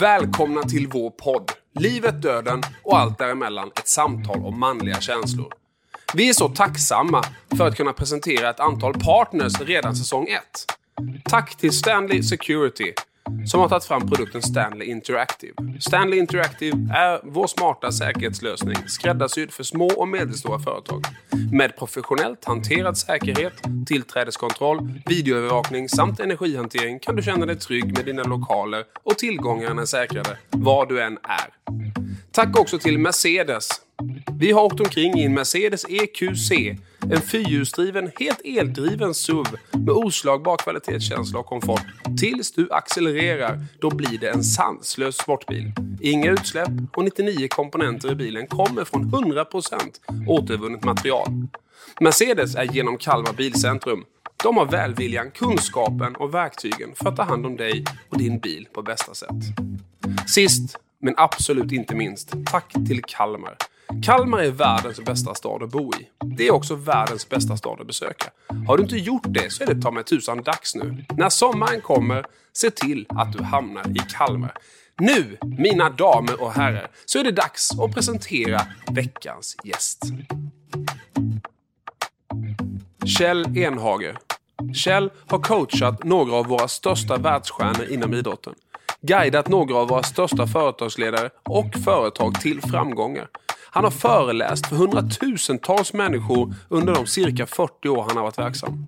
Välkomna till vår podd Livet, döden och allt däremellan ett samtal om manliga känslor. Vi är så tacksamma för att kunna presentera ett antal partners redan säsong 1. Tack till Stanley Security som har tagit fram produkten Stanley Interactive. Stanley Interactive är vår smarta säkerhetslösning skräddarsydd för små och medelstora företag. Med professionellt hanterad säkerhet, tillträdeskontroll, videoövervakning samt energihantering kan du känna dig trygg med dina lokaler och tillgångarna är säkrade var du än är. Tack också till Mercedes vi har åkt omkring i en Mercedes EQC, en fyrhjulsdriven, helt eldriven SUV med oslagbar kvalitetskänsla och komfort. Tills du accelererar, då blir det en sanslös sportbil. Inga utsläpp och 99 komponenter i bilen kommer från 100% återvunnet material. Mercedes är genom Kalmar Bilcentrum. De har välviljan, kunskapen och verktygen för att ta hand om dig och din bil på bästa sätt. Sist, men absolut inte minst, tack till Kalmar. Kalmar är världens bästa stad att bo i. Det är också världens bästa stad att besöka. Har du inte gjort det så är det ta mig tusan dags nu. När sommaren kommer, se till att du hamnar i Kalmar. Nu, mina damer och herrar, så är det dags att presentera veckans gäst. Kjell Enhager. Kjell har coachat några av våra största världsstjärnor inom idrotten. Guidat några av våra största företagsledare och företag till framgångar. Han har föreläst för hundratusentals människor under de cirka 40 år han har varit verksam.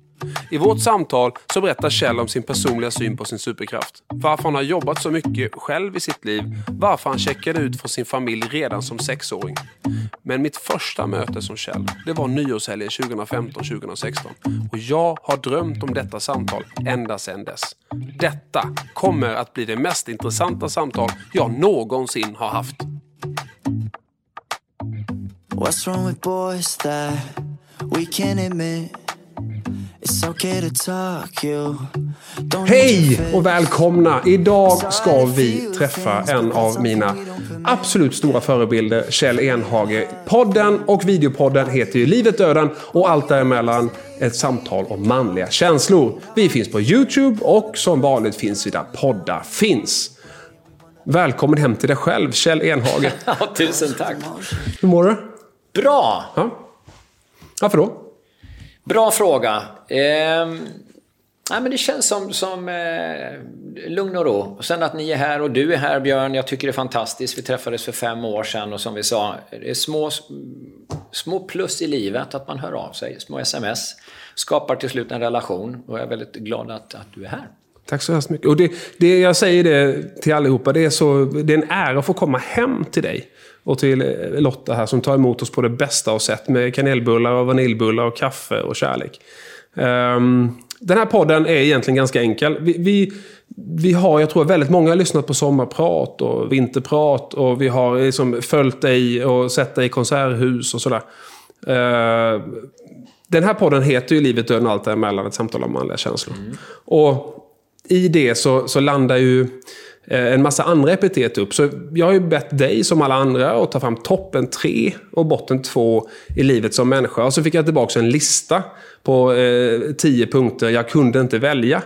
I vårt samtal så berättar Kjell om sin personliga syn på sin superkraft. Varför han har jobbat så mycket själv i sitt liv. Varför han checkade ut från sin familj redan som sexåring. Men mitt första möte som Kjell, det var nyårshelgen 2015-2016. Och jag har drömt om detta samtal ända sedan dess. Detta kommer att bli det mest intressanta samtal jag någonsin har haft. What's wrong with boys that we can't admit Hej och välkomna! Idag ska vi träffa en av mina absolut stora förebilder, Kjell Enhage. Podden och videopodden heter ju Livet, döden och allt däremellan ett samtal om manliga känslor. Vi finns på YouTube och som vanligt finns vi där poddar finns. Välkommen hem till dig själv, Kjell Enhage. tusen tack. Hur mår du? Bra! Ja. Varför då? Bra fråga. Eh, nej, men det känns som, som eh, lugn och ro. Och sen att ni är här och du är här Björn, jag tycker det är fantastiskt. Vi träffades för fem år sedan och som vi sa, det är små, små plus i livet att man hör av sig. Små sms skapar till slut en relation och jag är väldigt glad att, att du är här. Tack så hemskt mycket. Och det, det, jag säger det till allihopa, det är, så, det är en ära att få komma hem till dig och till eh, Lotta här som tar emot oss på det bästa av sätt med kanelbullar och vaniljbullar och kaffe och kärlek. Um, den här podden är egentligen ganska enkel. Vi, vi, vi, har, jag tror väldigt många har lyssnat på sommarprat och vinterprat och vi har liksom följt dig och sett dig i konserthus och sådär. Uh, den här podden heter ju Livet, döden och allt däremellan, ett samtal om manliga känslor. Mm. Och i det så, så landar ju en massa andra epitet upp. Så jag har ju bett dig, som alla andra, att ta fram toppen tre och botten två i livet som människa. Och så fick jag tillbaka en lista på eh, tio punkter jag kunde inte välja.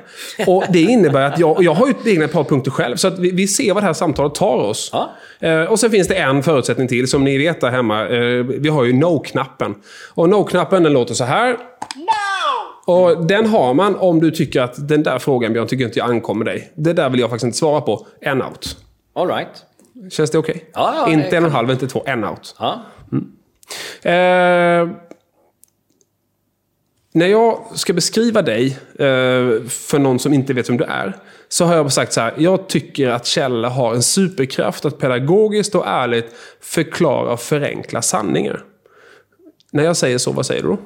Och det innebär att jag, jag har ju egna ett par punkter själv. Så att vi, vi ser vad det här samtalet tar oss. Ja. Eh, och sen finns det en förutsättning till, som ni vet där hemma. Eh, vi har ju no-knappen. Och no-knappen den låter så här. Och den har man om du tycker att den där frågan, Björn, tycker inte jag ankommer dig. Det där vill jag faktiskt inte svara på. En out. All right. Känns det okej? Okay? Ja, ja, inte en och en halv, inte två. En out. Ja. Mm. Eh, när jag ska beskriva dig eh, för någon som inte vet vem du är. Så har jag sagt så här. Jag tycker att Kjell har en superkraft att pedagogiskt och ärligt förklara och förenkla sanningar. När jag säger så, vad säger du då?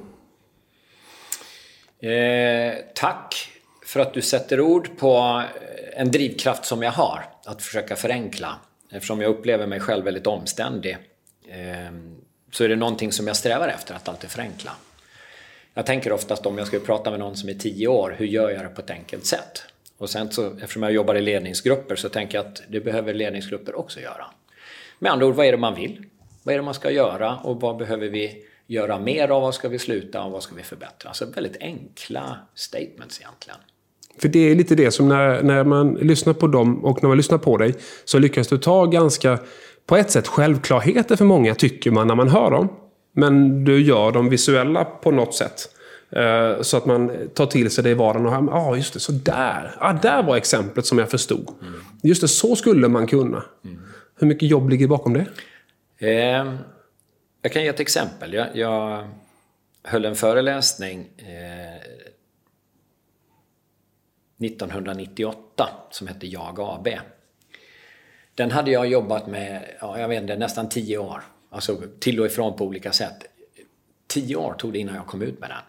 Eh, tack för att du sätter ord på eh, en drivkraft som jag har. Att försöka förenkla. Eftersom jag upplever mig själv väldigt omständig. Eh, så är det någonting som jag strävar efter, att alltid förenkla. Jag tänker oftast om jag skulle prata med någon som är tio år, hur gör jag det på ett enkelt sätt? Och sen så, eftersom jag jobbar i ledningsgrupper så tänker jag att det behöver ledningsgrupper också göra. Med andra ord, vad är det man vill? Vad är det man ska göra och vad behöver vi göra mer av, vad ska vi sluta och vad ska vi förbättra? Alltså väldigt enkla statements egentligen. För det är lite det som när, när man lyssnar på dem och när man lyssnar på dig så lyckas du ta ganska, på ett sätt, självklarheter för många tycker man när man hör dem. Men du gör dem visuella på något sätt. Eh, så att man tar till sig det i vardagen och ja ah, just det, så där. Ah, där var exemplet som jag förstod. Mm. Just det, så skulle man kunna. Mm. Hur mycket jobb ligger bakom det? Eh, jag kan ge ett exempel. Jag, jag höll en föreläsning eh, 1998 som hette Jag AB. Den hade jag jobbat med, ja, jag vet inte, nästan tio år. Alltså till och ifrån på olika sätt. Tio år tog det innan jag kom ut med den.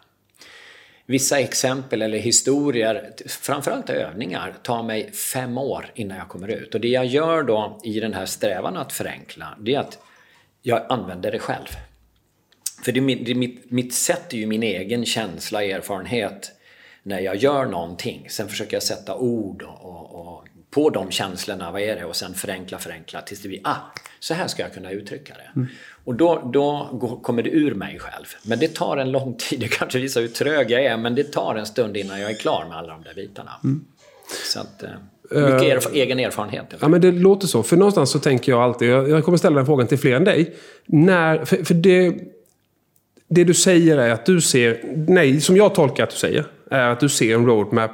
Vissa exempel eller historier, framförallt övningar, tar mig fem år innan jag kommer ut. Och det jag gör då i den här strävan att förenkla, det är att jag använder det själv. För det, det, mitt, mitt sätt är ju min egen känsla, erfarenhet när jag gör någonting. Sen försöker jag sätta ord och, och, och på de känslorna, vad är det? Och sen förenkla, förenkla tills det blir, ah, så här ska jag kunna uttrycka det. Mm. Och då, då går, kommer det ur mig själv. Men det tar en lång tid, det kanske visar hur trög jag är, men det tar en stund innan jag är klar med alla de där bitarna. Mm. Så att, eh, mycket erf egen erfarenhet. Ja, men det låter så. För någonstans så tänker jag alltid, jag, jag kommer ställa den frågan till fler än dig. När, för, för det, det du säger är att du ser, nej, som jag tolkar att du säger, är att du ser en roadmap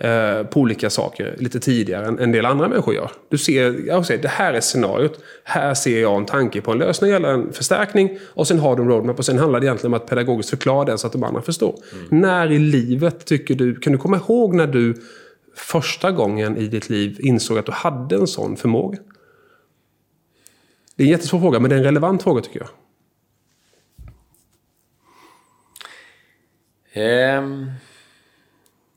eh, på olika saker lite tidigare än en del andra människor gör. Du ser, jag säger, det här är scenariot. Här ser jag en tanke på en lösning eller en förstärkning. Och sen har du en roadmap och sen handlar det egentligen om att pedagogiskt förklara den så att de andra förstår. Mm. När i livet tycker du, kan du komma ihåg när du första gången i ditt liv insåg att du hade en sån förmåga? Det är en jättesvår fråga, men det är en relevant fråga tycker jag. Um,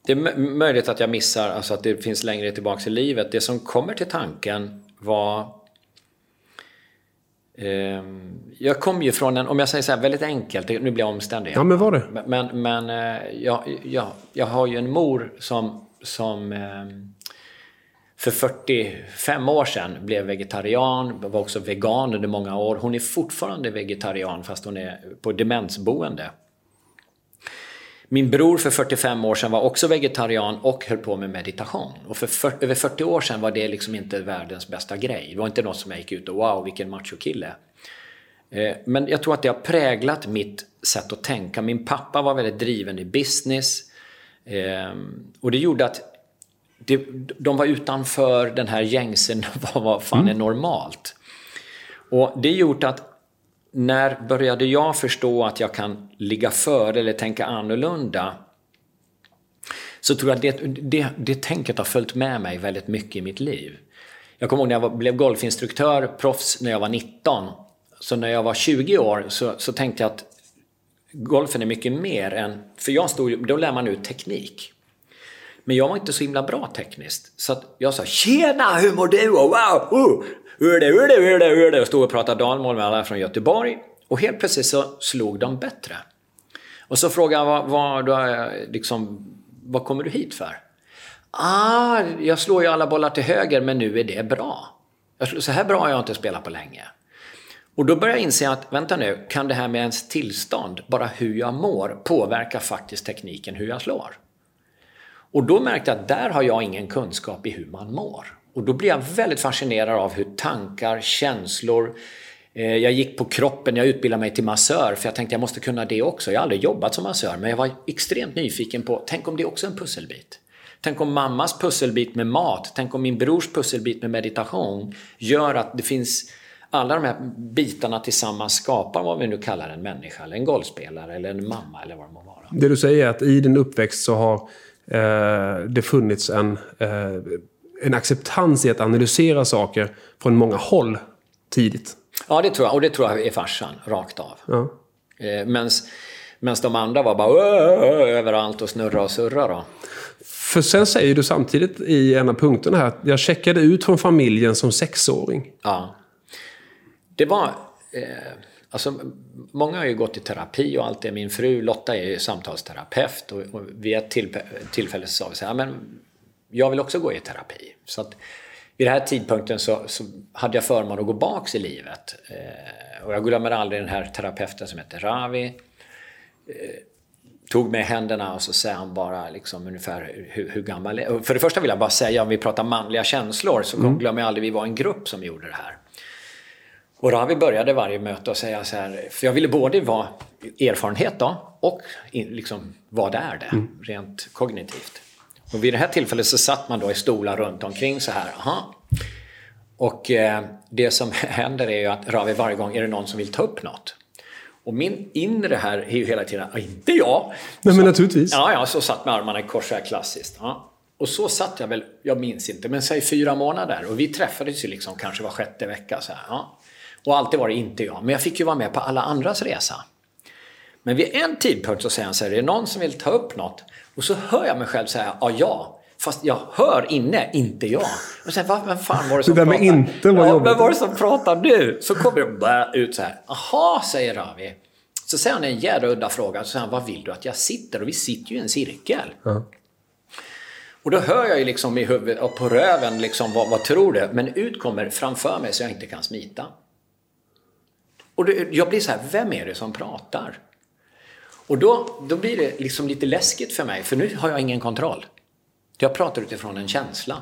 det är möjligt att jag missar, alltså att det finns längre tillbaka i livet. Det som kommer till tanken var... Um, jag kom ju från en, om jag säger så här väldigt enkelt, nu blir jag omständig. Ja, men var det? Men, men uh, jag, jag, jag har ju en mor som, som ehm, för 45 år sedan blev vegetarian, var också vegan under många år. Hon är fortfarande vegetarian fast hon är på demensboende. Min bror för 45 år sedan var också vegetarian och höll på med meditation. Och för, för över 40 år sedan var det liksom inte världens bästa grej. Det var inte något som jag gick ut och wow vilken machokille. Eh, men jag tror att det har präglat mitt sätt att tänka. Min pappa var väldigt driven i business. Eh, och det gjorde att det, de var utanför den här gängsen, vad, vad fan mm. är normalt? Och det gjort att när började jag förstå att jag kan ligga före eller tänka annorlunda? Så tror jag att det, det, det tänket har följt med mig väldigt mycket i mitt liv. Jag kommer ihåg när jag var, blev golfinstruktör, proffs, när jag var 19. Så när jag var 20 år så, så tänkte jag att golfen är mycket mer än... För jag stod, då lär man ut teknik. Men jag var inte så himla bra tekniskt. Så att jag sa “Tjena, hur mår du?” och “Wow, uh, hur det, hur det, hur det?” hur det? och stod och pratade dalmål med alla från Göteborg. Och helt plötsligt så slog de bättre. Och så frågade jag vad, vad, liksom, vad kommer du hit för? Ah, jag slår ju alla bollar till höger men nu är det bra. Så här bra har jag inte spelat på länge. Och då började jag inse att, vänta nu, kan det här med ens tillstånd, bara hur jag mår, påverka faktiskt tekniken hur jag slår? Och då märkte jag att där har jag ingen kunskap i hur man mår. Och då blir jag väldigt fascinerad av hur tankar, känslor, eh, jag gick på kroppen, jag utbildade mig till massör för jag tänkte jag måste kunna det också. Jag har aldrig jobbat som massör men jag var extremt nyfiken på, tänk om det är också är en pusselbit? Tänk om mammas pusselbit med mat, tänk om min brors pusselbit med meditation gör att det finns alla de här bitarna tillsammans skapar vad vi nu kallar en människa, eller en golfspelare, eller en mamma eller vad det må vara. Det du säger är att i din uppväxt så har eh, det funnits en, eh, en acceptans i att analysera saker från många håll tidigt. Ja, det tror jag. Och det tror jag är farsan, rakt av. Ja. Eh, Medan de andra var bara överallt och snurra och surra. Då. För sen säger du samtidigt i en av punkterna här att jag checkade ut från familjen som sexåring. Ja. Det var... Eh, alltså, många har ju gått i terapi och allt det. Min fru Lotta är ju samtalsterapeut och, och vid ett tillfälle sa vi så här, men jag vill också gå i terapi. Så att vid den här tidpunkten så, så hade jag förmånen att gå baks i livet. Eh, och jag glömmer aldrig den här terapeuten som heter Ravi. Eh, tog med händerna och så säger han bara liksom ungefär hur, hur gammal är För det första vill jag bara säga, om vi pratar manliga känslor så mm. glömmer jag aldrig vi var en grupp som gjorde det här. Och då har vi började varje möte och säga så här, för jag ville både vara erfarenhet då och liksom vad är det mm. rent kognitivt. Och vid det här tillfället så satt man då i stolar runt omkring så här, aha. Och eh, det som händer är ju att Ravi varje gång är det någon som vill ta upp något. Och min inre här är ju hela tiden, inte jag. Nej men naturligtvis. Ja, ja, så satt med armarna i kors här klassiskt. Ja. Och så satt jag väl, jag minns inte, men säg fyra månader. Och vi träffades ju liksom kanske var sjätte vecka så här. Ja. Och alltid var det inte jag. Men jag fick ju vara med på alla andras resa. Men vid en tidpunkt så säger han så här, är det någon som vill ta upp något? Och så hör jag mig själv säga, ja, ja. Fast jag hör inne, inte jag. Och sen, vad, vem fan var det som det där pratade? med inte var ja, jobbigt. Vem var det som pratade nu? Så kommer det bara ut så här. Aha, säger Ravi. Så säger han en jädra udda fråga. Så säger han, vad vill du att jag sitter? Och vi sitter ju i en cirkel. Ja. Och då hör jag ju liksom i huvudet och på röven liksom, vad, vad tror du? Men ut kommer framför mig så jag inte kan smita. Och det, jag blir så här, vem är det som pratar? Och då, då blir det liksom lite läskigt för mig, för nu har jag ingen kontroll. Jag pratar utifrån en känsla.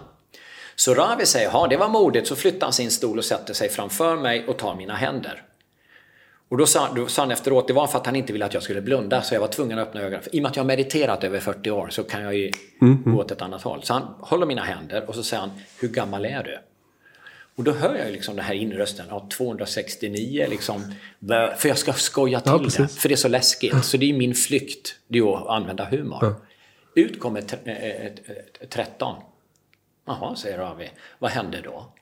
Så Ravi säger, ja det var modigt, så flyttar han sin stol och sätter sig framför mig och tar mina händer. Och då sa, då sa han efteråt, det var för att han inte ville att jag skulle blunda, så jag var tvungen att öppna ögonen. I och med att jag har mediterat över 40 år så kan jag ju mm, gå åt ett annat håll. Så han håller mina händer och så säger han, hur gammal är du? Och då hör jag liksom den här inrösten, ja, 269 liksom. För jag ska skoja till ja, det, för det är så läskigt. Så det är min flykt, det är att använda humor. Ja. Ut kommer 13. Jaha, säger Ravi. Vad hände då?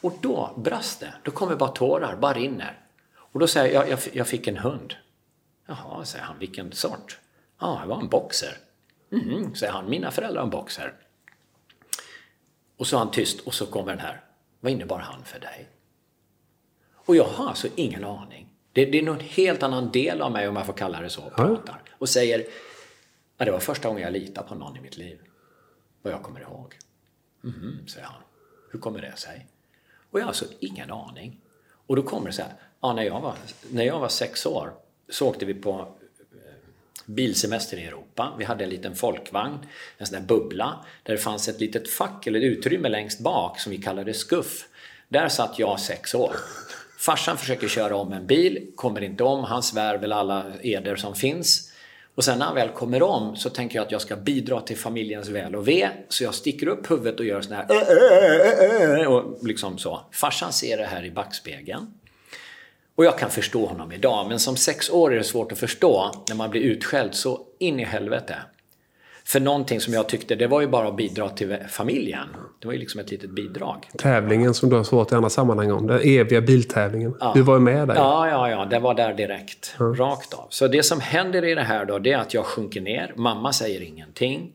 Och då brast det. Då kommer bara tårar, bara rinner. Och då säger jag, jag, jag fick en hund. Jaha, säger han, vilken sort? Ja, det var en boxer. Mm, säger han, mina föräldrar har en boxer. Och så är han tyst och så kommer den här. Vad innebar han för dig? Och jag har alltså ingen aning. Det, det är någon helt annan del av mig, om jag får kalla det så, pratar. Och säger, ja, det var första gången jag litade på någon i mitt liv. Vad jag kommer ihåg. Mm, säger han. Hur kommer det sig? Och jag har alltså ingen aning. Och då kommer det så här, ja, när, jag var, när jag var sex år så åkte vi på bilsemester i Europa. Vi hade en liten folkvagn, en sån där bubbla, där det fanns ett litet fack eller utrymme längst bak som vi kallade skuff. Där satt jag sex år. Farsan försöker köra om en bil, kommer inte om, han svär väl alla eder som finns. Och sen när han väl kommer om så tänker jag att jag ska bidra till familjens väl och ve. Så jag sticker upp huvudet och gör sån här och liksom så. Farsan ser det här i backspegeln. Och jag kan förstå honom idag, men som sex år är det svårt att förstå när man blir utskälld så in i helvete. För någonting som jag tyckte, det var ju bara att bidra till familjen. Det var ju liksom ett litet bidrag. Tävlingen som du har svårt i andra sammanhang om. Den eviga biltävlingen. Ja. Du var ju med där. Ja, ja, ja. Det var där direkt. Mm. Rakt av. Så det som händer i det här då, det är att jag sjunker ner. Mamma säger ingenting.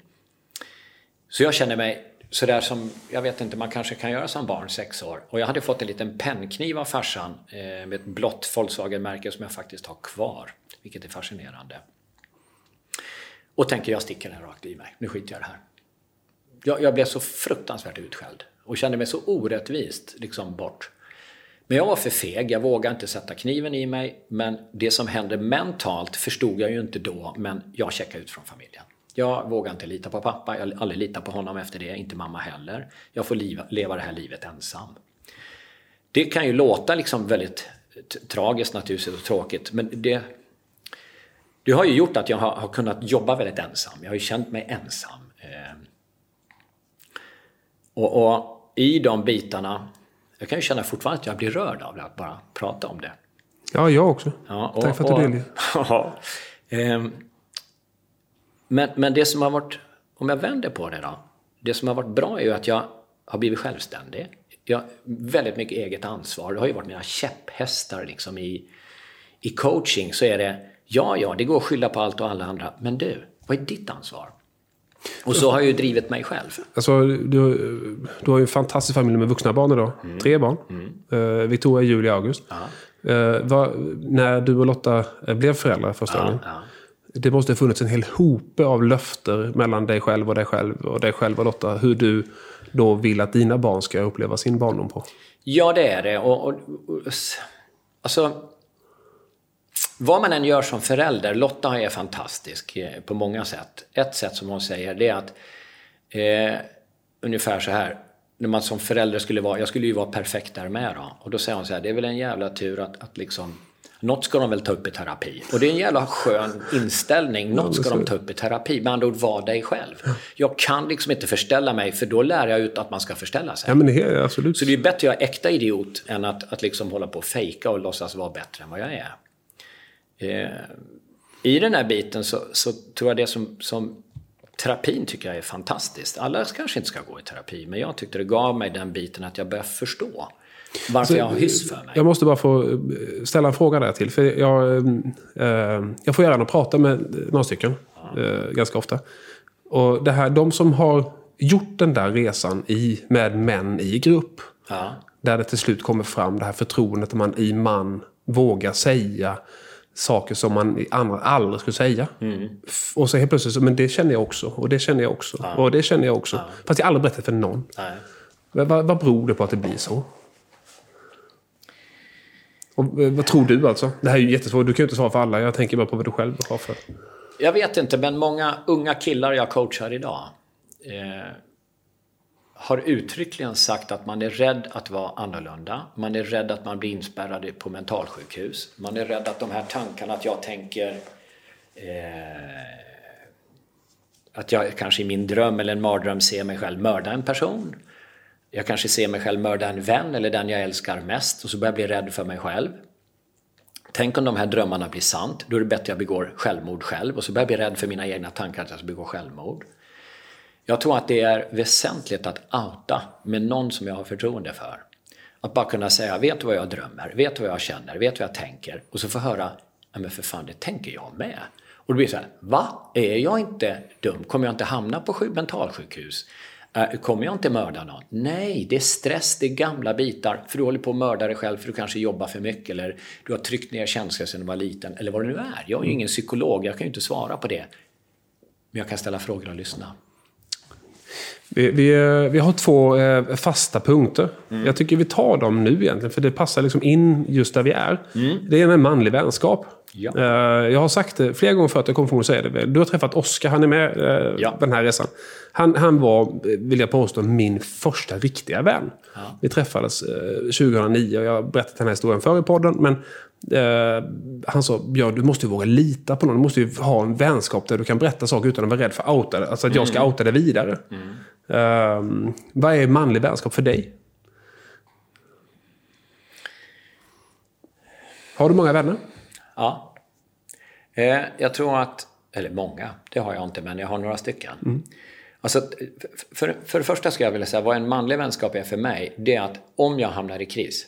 Så jag känner mig sådär som, jag vet inte, man kanske kan göra som barn, sex år. Och jag hade fått en liten pennkniv av farsan eh, med ett blått Volkswagen-märke som jag faktiskt har kvar. Vilket är fascinerande. Och tänker, jag sticker den rakt i mig. Nu skiter jag i det här. Jag, jag blev så fruktansvärt utskälld. Och kände mig så orättvist liksom bort. Men jag var för feg, jag vågade inte sätta kniven i mig. Men det som hände mentalt förstod jag ju inte då, men jag checkade ut från familjen. Jag vågar inte lita på pappa, jag har aldrig litat på honom efter det, inte mamma heller. Jag får leva det här livet ensam. Det kan ju låta liksom väldigt tragiskt naturligtvis och tråkigt, men det, det har ju gjort att jag har, har, kunnat jobba väldigt ensam. Jag har ju känt mig ensam. Eh, och, och, i de bitarna, jag kan ju känna fortfarande att jag blir rörd av det, att bara prata om det. Ja, jag också. Ja, och, Tack för att du delger. Eh, men, men det som har varit, om jag vänder på det då. Det som har varit bra är ju att jag har blivit självständig. Jag har väldigt mycket eget ansvar. Det har ju varit mina käpphästar liksom i, i coaching. Så är det, ja, ja, det går att skylla på allt och alla andra. Men du, vad är ditt ansvar? Och så har jag ju drivit mig själv. Alltså, du, du har ju en fantastisk familj med vuxna barn idag. Mm. Tre barn. Mm. Uh, Victoria, Julia, August. Uh, var, när du och Lotta blev föräldrar första gången. Ja, det måste ha funnits en hel hope av löfter mellan dig själv och dig själv och dig själv och Lotta. Hur du då vill att dina barn ska uppleva sin barndom på. Ja, det är det. Och, och, och, alltså, vad man än gör som förälder, Lotta är fantastisk eh, på många sätt. Ett sätt som hon säger det är att eh, ungefär så här, när man som förälder skulle vara, jag skulle ju vara perfekt där med då. Och då säger hon så här, det är väl en jävla tur att, att liksom något ska de väl ta upp i terapi. Och det är en jävla skön inställning. Något ska de ta upp i terapi. Med andra ord, var dig själv. Jag kan liksom inte förställa mig, för då lär jag ut att man ska förställa sig. Ja, men det är absolut. Så det är bättre att jag är äkta idiot än att, att liksom hålla på och fejka och låtsas vara bättre än vad jag är. Eh, I den här biten så, så tror jag det som, som terapin tycker jag är fantastiskt. Alla kanske inte ska gå i terapi, men jag tyckte det gav mig den biten att jag börjar förstå varför alltså, jag har hyss för mig. Jag måste bara få eh, ställa en fråga där till. För jag, eh, jag får gärna prata med några stycken, ja. eh, ganska ofta. Och det här, de som har gjort den där resan i, med män i grupp. Ja. Där det till slut kommer fram det här förtroendet man i man vågar säga saker som man andra aldrig skulle säga. Mm. Och så helt plötsligt så, men det känner jag också. Och det känner jag också. Ja. Och det känner jag också. Fast jag aldrig berättat för någon. Vad, vad beror det på att det blir så? Och, eh, vad tror du alltså? Det här är ju jättesvårt. Du kan ju inte svara för alla. Jag tänker bara på vad du själv har för. Jag vet inte, men många unga killar jag coachar idag eh, har uttryckligen sagt att man är rädd att vara annorlunda. Man är rädd att man blir inspärrad på mentalsjukhus. Man är rädd att de här tankarna att jag tänker eh, att jag kanske i min dröm eller en mardröm ser mig själv mörda en person. Jag kanske ser mig själv mörda en vän eller den jag älskar mest och så börjar jag bli rädd för mig själv. Tänk om de här drömmarna blir sant, då är det bättre att jag begår självmord själv och så börjar jag bli rädd för mina egna tankar att jag ska begå självmord. Jag tror att det är väsentligt att outa med någon som jag har förtroende för. Att bara kunna säga, vet du vad jag drömmer? Vet du vad jag känner? Vet du vad jag tänker? Och så få höra, ja men för fan, det tänker jag med. Och då blir det så här, va? Är jag inte dum? Kommer jag inte hamna på mentalsjukhus? Eh, kommer jag inte mörda någon? Nej, det är stress, det är gamla bitar. För du håller på att mörda dig själv för du kanske jobbar för mycket eller du har tryckt ner känslor sedan du var liten eller vad det nu är. Jag är ju ingen psykolog, jag kan ju inte svara på det. Men jag kan ställa frågor och lyssna. Vi, vi, eh, vi har två eh, fasta punkter. Mm. Jag tycker vi tar dem nu egentligen, för det passar liksom in just där vi är. Mm. Det är en manlig vänskap. Ja. Eh, jag har sagt det flera gånger förut, jag kommer att säga det. Du har träffat Oskar, han är med ja. den här resan. Han, han var, vill jag påstå, min första riktiga vän. Ja. Vi träffades 2009 och jag har berättat den här historien förr i podden. Men Uh, han sa, Björn du måste ju våga lita på någon. Du måste ju ha en vänskap där du kan berätta saker utan att vara rädd för att outa det. Alltså att jag ska mm. outa det vidare. Mm. Uh, vad är manlig vänskap för dig? Har du många vänner? Ja. Eh, jag tror att, eller många, det har jag inte, men jag har några stycken. Mm. Alltså, för, för det första skulle jag vilja säga vad en manlig vänskap är för mig, det är att om jag hamnar i kris,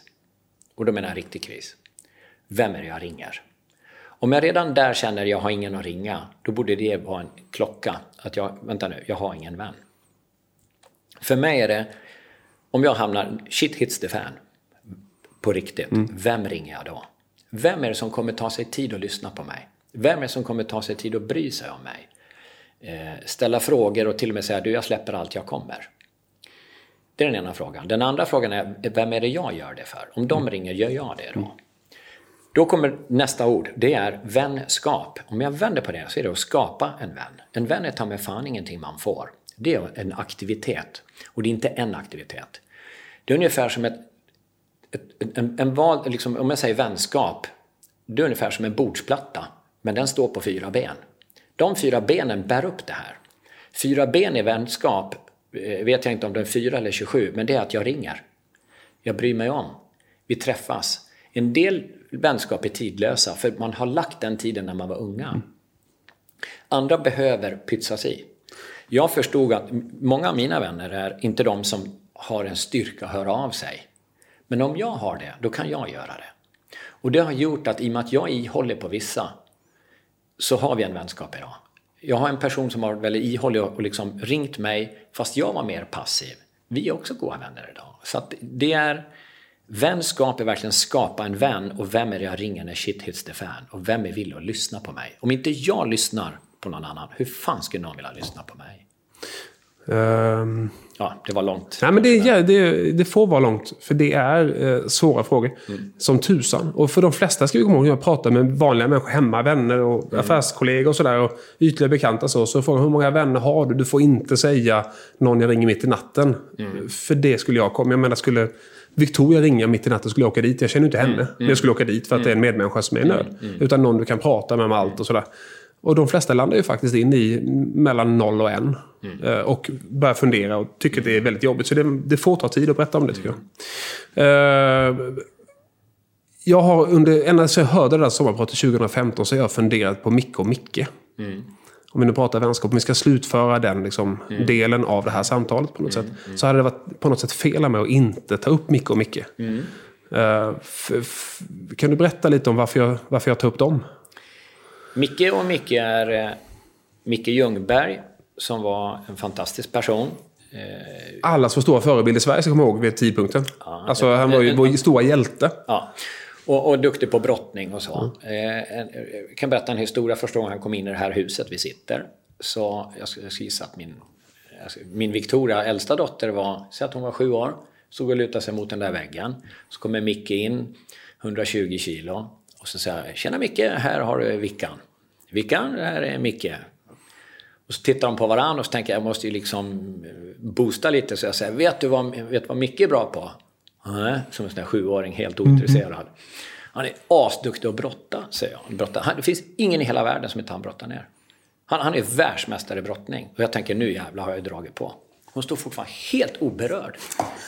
och då menar jag riktig kris, vem är det jag ringer? Om jag redan där känner att jag har ingen att ringa, då borde det vara en klocka. Att jag, vänta nu, jag har ingen vän. För mig är det, om jag hamnar, shit hits the fan, på riktigt, mm. vem ringer jag då? Vem är det som kommer ta sig tid att lyssna på mig? Vem är det som kommer ta sig tid att bry sig om mig? Eh, ställa frågor och till och med säga du jag släpper allt jag kommer. Det är den ena frågan. Den andra frågan är vem är det jag gör det för? Om de mm. ringer, gör jag det då? Mm. Då kommer nästa ord, det är vänskap. Om jag vänder på det så är det att skapa en vän. En vän är ta med fan ingenting man får. Det är en aktivitet. Och det är inte en aktivitet. Det är ungefär som ett, ett en, en val, liksom, om jag säger vänskap, det är ungefär som en bordsplatta, men den står på fyra ben. De fyra benen bär upp det här. Fyra ben i vänskap, eh, vet jag inte om det är fyra eller 27, men det är att jag ringer. Jag bryr mig om. Vi träffas. En del vänskap är tidlösa, för man har lagt den tiden när man var unga. Andra behöver pytsas i. Jag förstod att många av mina vänner är inte de som har en styrka att höra av sig. Men om jag har det, då kan jag göra det. Och det har gjort att i och med att jag ihåller på vissa, så har vi en vänskap idag. Jag har en person som har varit väldigt ihållig och liksom ringt mig, fast jag var mer passiv. Vi är också goda vänner idag. Så att det är Vänskap är verkligen skapa en vän och vem är det jag ringer när shit hits the fan? Och vem är villig att lyssna på mig? Om inte jag lyssnar på någon annan, hur fan skulle någon vilja lyssna på mig? Ehm, Ja, det var långt. Nej, men det, är- det, det får vara långt, för det är eh, svåra frågor. Som tusan. Och för de flesta ska vi komma ihåg, jag pratar med vanliga människor hemma, vänner och affärskollegor och sådär. Och ytliga bekanta så. Så frågar hur många vänner har du? Du får inte säga någon jag ringer mitt i natten. För det skulle jag komma. Jag menar, skulle Victoria ringa mitt i natten skulle jag åka dit. Jag känner inte henne. Men jag skulle åka dit för att det är en medmänniska som är i nöd. Utan någon du kan prata med om allt och sådär. Och de flesta landar ju faktiskt in i mellan noll och en. Eh, Och börjar fundera och tycker att det är väldigt jobbigt. Så det, det får ta tid att berätta om det tycker jag. Eh, Jag har under, ända sedan jag hörde det där sommarpratet 2015 så har jag funderat på Micke och Micke. Om vi nu pratar vänskap, om vi ska slutföra den liksom, delen av det här samtalet på något sätt. Så hade det varit på något sätt fel av mig att inte ta upp Micke och Micke. F- kan du berätta lite om varför jag, varför jag tar upp dem? Micke och Micke är eh, Micke Ljungberg som var en fantastisk person. Eh, Allas vår stora förebild i Sverige, ska jag komma ihåg, vid tidpunkten. alltså, han var ju vår stora hjälte. Ja. Och, och duktig på brottning och så. Eh, en, jag kan berätta en historia första gången han kom in i det här huset vi sitter. Så jag ska, jag ska gissa att min, alltså, min Victoria, äldsta dotter, var, säg att hon var sju år. Stod och lutade sig mot den där väggen. Så kommer Micke in, 120 kilo. Och så säger jag, tjena Micke, här har du Vickan. Vickan, det här är Micke. Och så tittar de på varandra och så tänker jag, jag måste ju liksom eh, boosta lite. Så jag säger, vet du vad, vet vad Micke är bra på? Nej, som en sån där sjuåring, helt ointresserad. Han är asduktig att brotta, säger jag. Brotta. Han, det finns ingen i hela världen som inte han brottar ner. Han, han är världsmästare i brottning. Och jag tänker, nu jävlar har jag dragit på. Hon står fortfarande helt oberörd.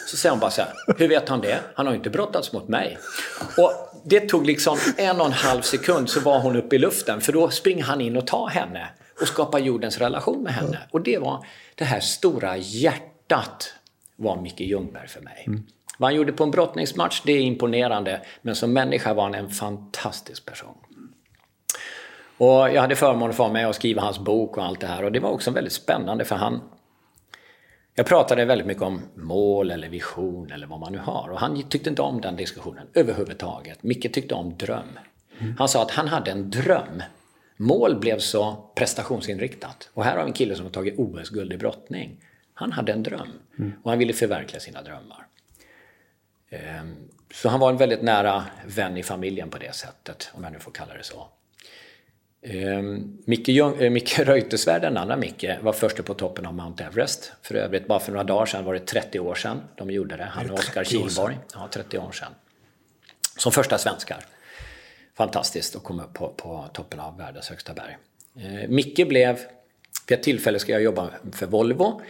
Så säger hon bara så här, hur vet han det? Han har ju inte brottats mot mig. Och det tog liksom en och en halv sekund så var hon uppe i luften. För då springer han in och tar henne och skapar jordens relation med henne. Och det var det här stora hjärtat var Micke Ljungberg för mig. Vad han gjorde på en brottningsmatch, det är imponerande. Men som människa var han en fantastisk person. Och jag hade förmånen att vara med och skriva hans bok och allt det här. Och det var också väldigt spännande för han... Jag pratade väldigt mycket om mål eller vision eller vad man nu har. Och han tyckte inte om den diskussionen överhuvudtaget. Micke tyckte om dröm. Han sa att han hade en dröm. Mål blev så prestationsinriktat. Och här har vi en kille som har tagit OS-guld i brottning. Han hade en dröm. Och han ville förverkliga sina drömmar. Ehm, Så han var en väldigt nära vän i familjen på det sättet, om jag nu får kalla det så. Ehm, Micke, Ljung, eh, Micke Reuterswärd, den andra Micke, var första på toppen av Mount Everest. För övrigt, bara för några dagar sedan var det 30 år sedan de gjorde det. Han och Oskar 30 år sedan? Kihlborg. Ja, 30 år sedan. Som första svenskar. Fantastiskt att komma upp på, på toppen av världens högsta berg. Eh, Micke blev, vid ett tillfälle ska jag jobba för Volvo.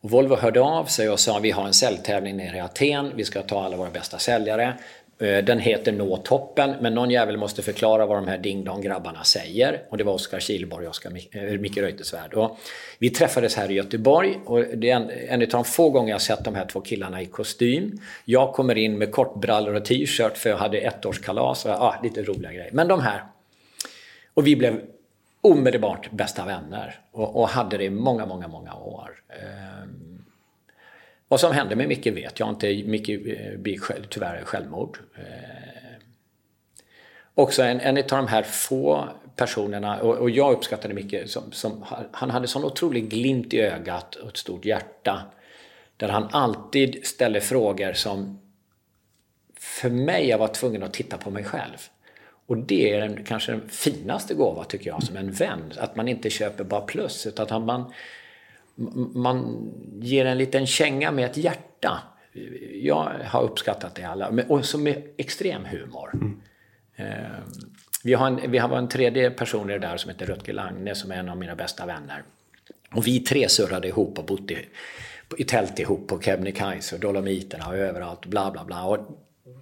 Och Volvo hörde av sig och sa vi har en säljtävling nere i Aten, vi ska ta alla våra bästa säljare. Eh, den heter Nå toppen, men någon jävel måste förklara vad de här ding-dong-grabbarna säger. Och det var Oskar Kihlborg och Oskar eh, Micke Reuterswärd. Och vi träffades här i Göteborg och det är en, en av de få gånger jag sett de här två killarna i kostym. Jag kommer in med kortbrallor och t-shirt för jag hade ettårskalas och ah, lite roliga grejer. Men de här och vi blev omedelbart bästa vänner och, och hade det i många, många, många år. Ehm, vad som hände med Micke vet jag inte. Micke eh, begick själv, tyvärr självmord. Eh, också en, en av de här få personerna, och, och jag uppskattade Micke, som, som, han hade sån otrolig glimt i ögat och ett stort hjärta. Där han alltid ställde frågor som för mig, jag var tvungen att titta på mig själv. Och det är den, kanske den finaste gåva tycker jag som en vän. Att man inte köper bara plus utan att man, man ger en liten känga med ett hjärta. Jag har uppskattat det alla. Och så med extrem humor. Eh, Vi har, en, vi har en tredje person i det där som heter Rutger Langne som är en av mina bästa vänner. Och vi tre surrade ihop och bott i, i tält ihop på Kebnekaise och Dolomiterna och överallt. Bla bla bla. Och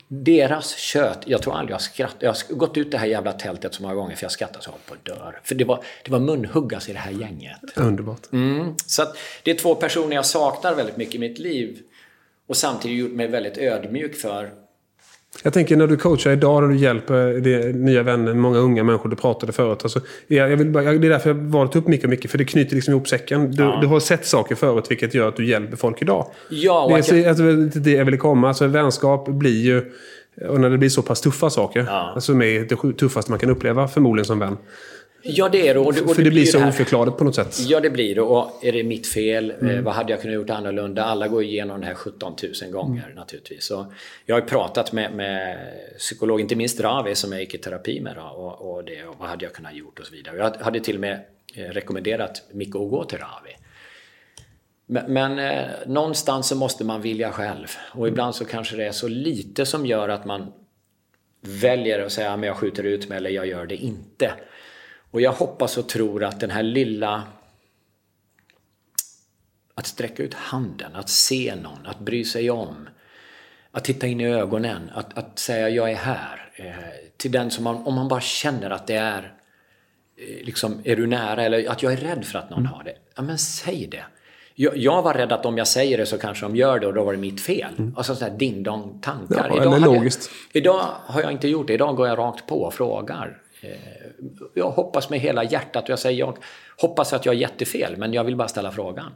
deras kött, jag tror aldrig jag skrattat. Jag har gått ut det här jävla tältet så många gånger för jag skrattar så hårt på dör. För det var, det var munhuggas i det här gänget. Underbart. Mm. Så att det är två personer jag saknar väldigt mycket i mitt liv. Och samtidigt gjort mig väldigt ödmjuk för. Jag tänker när du coachar idag, när du hjälper det, nya vänner, många unga människor du pratade förut. Alltså, jag, jag vill bara, det är därför jag valt upp mycket och mycket, för det knyter liksom ihop säcken. Du, du har sett saker förut, vilket gör att du hjälper folk idag. Ja, det är jag- alltså, det jag ville komma. Alltså, vänskap blir ju, och när det blir så pass tuffa saker, Ja. alltså, som är det tuffaste man kan uppleva förmodligen som vän. Ja, det är det. Och det, och För det, blir så oförklarligt på något sätt. Ja, det blir det. Och är det mitt fel? Mm. Eh, vad hade jag kunnat gjort annorlunda? Alla går igenom det här 17 000 gånger Mm. naturligtvis. Så jag har ju pratat med, med psykolog, inte minst Ravi som jag gick i terapi med. Då, och, och, det, och vad hade jag kunnat gjort och så vidare. Jag hade till och med eh, rekommenderat Micke att gå till Ravi. Men, men eh, någonstans så måste man vilja själv. Och ibland så kanske det är så lite som gör att man väljer att säga att jag skjuter ut mig eller jag gör det inte. Och jag hoppas och tror att den här lilla... Att sträcka ut handen, att se någon, att bry sig om. Att titta in i ögonen, att, att säga jag är här. Eh, till den som man, om man bara känner att det är eh, liksom, är du nära eller att jag är rädd för att Mm. någon har det. Ja men säg det. Jag, jag var rädd att om jag säger det så kanske de gör det och då var det mitt fel. Alltså sådana här ding-dong tankar. Mm. Ja, hade. Jag, idag har jag inte gjort det. Idag går jag rakt på och frågar. Eh, Jag hoppas med hela hjärtat och jag säger jag hoppas att jag har jättefel men jag vill bara ställa frågan.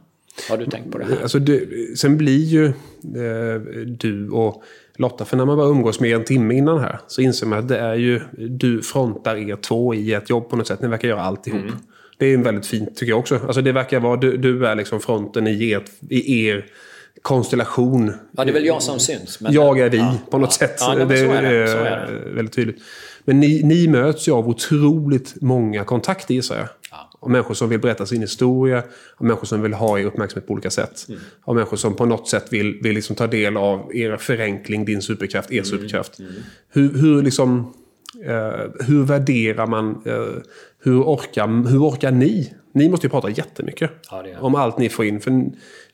Har du tänkt på det här? Alltså det, sen blir ju eh, du och Lotta, för när man bara umgås med er en timme innan här så inser man att det är ju, du frontar er två i ett jobb på något sätt. Ni verkar göra alltihop. Mm. Det är väldigt fint tycker jag också. Alltså det verkar vara, du, du är liksom fronten i, ert, i er konstellation. Ja, det är väl jag som syns. Men, jag är vi ja, på något ja. sätt. Ja, så är det. Så är det. väldigt tydligt. Men ni, ni möts ju av otroligt många kontakter gissar jag. Ja. Av människor som vill berätta sin historia, av människor som vill ha er uppmärksamhet på olika sätt. Mm. Av människor som på något sätt vill, vill liksom ta del av er förenkling, din superkraft, er Mm. superkraft. Hur, hur, liksom, eh, hur värderar man, eh, hur, orkar, hur orkar ni? Ni måste ju prata jättemycket Ja, om allt ni får in. För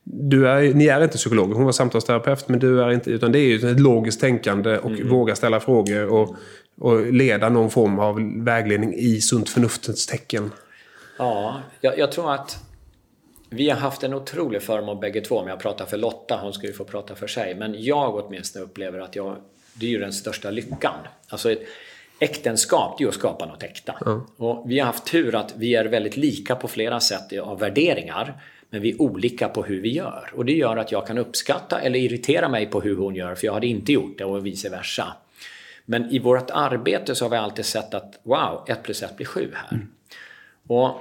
du är, ni är inte psykologer, hon var samtalsterapeut, men du är inte, utan det är ju ett logiskt tänkande och Mm. våga ställa frågor och, och leda någon form av vägledning i sunt förnuftets tecken. Ja, jag, jag tror att vi har haft en otrolig förmån bägge två. Om jag pratar för Lotta, hon ska ju få prata för sig. Men jag åtminstone upplever att jag, det är ju den största lyckan. Alltså ett äktenskap, det är ju att skapa något äkta. Och vi har haft tur att vi är väldigt lika på flera sätt av värderingar. Men vi är olika på hur vi gör. Och det gör att jag kan uppskatta eller irritera mig på hur hon gör, för jag hade inte gjort det och vice versa. Men i vårt arbete så har vi alltid sett att wow, ett plus ett blir sju här. Och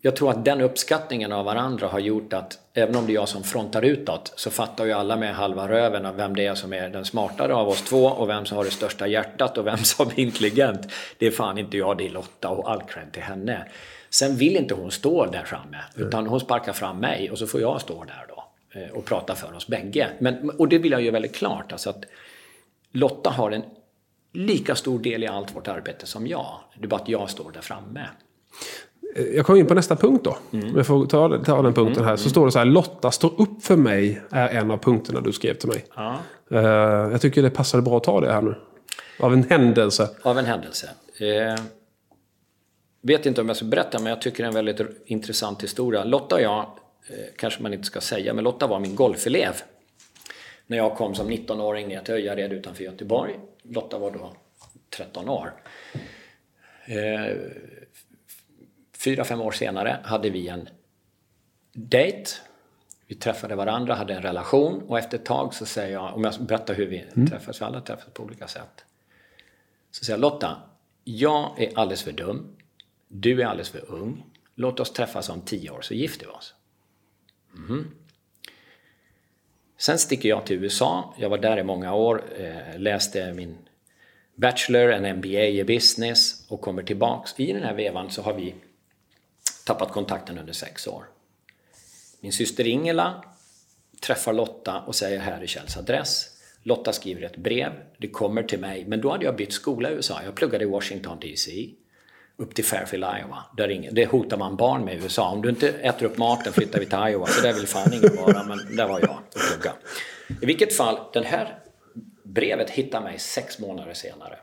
jag tror att den uppskattningen av varandra har gjort att även om det är jag som frontar utåt så fattar ju alla med halva röven av vem det är som är den smartare av oss två och vem som har det största hjärtat och vem som är intelligent. Det är fan inte jag, det är Lotta och all cred till henne. Sen vill inte hon stå där framme utan hon sparkar fram mig och så får jag stå där då eh, och prata för oss bägge. Men, och det vill jag ju väldigt klart. Alltså att Lotta har en lika stor del i allt vårt arbete som jag. Det är bara att jag står där framme. Jag kommer in på nästa punkt då. Mm. Om jag får ta, ta den punkten här. Så står det så här, Lotta står upp för mig är en av punkterna du skrev till mig. Ja. Eh, jag tycker det passade bra att ta det här nu. Av en händelse. Av en händelse. Eh, vet inte om jag ska berätta, men jag tycker det är en väldigt intressant historia. Lotta och jag, eh, kanske man inte ska säga, men Lotta var min golfelev. När jag kom som 19-åring ner till Öjared utanför Göteborg. Lotta var då 13 år. Eh, fyra, fem år senare hade vi en dejt. Vi träffade varandra, hade en relation och efter ett tag så säger jag, om jag berättar hur vi träffades, vi alla träffades på olika sätt. Så säger jag, Lotta, jag är alldeles för dum. Du är alldeles för ung. Låt oss träffas om tio år så gifter vi oss. Mhm. Sen sticker jag till USA. Jag var där i många år, eh, läste min Bachelor, en MBA i business och kommer tillbaks. I den här vevan så har vi tappat kontakten under sex år. Min syster Ingela träffar Lotta och säger här är Kjells adress. Lotta skriver ett brev, det kommer till mig, men då hade jag bytt skola i USA. Jag pluggade i Washington DC, upp till Fairfield, Iowa. Där ingen, det hotar man barn med i USA. Om du inte äter upp maten flyttar vi till Iowa, så där vill fan ingen vara, men där var jag och plugga. I vilket fall, den här brevet hittar mig sex månader senare.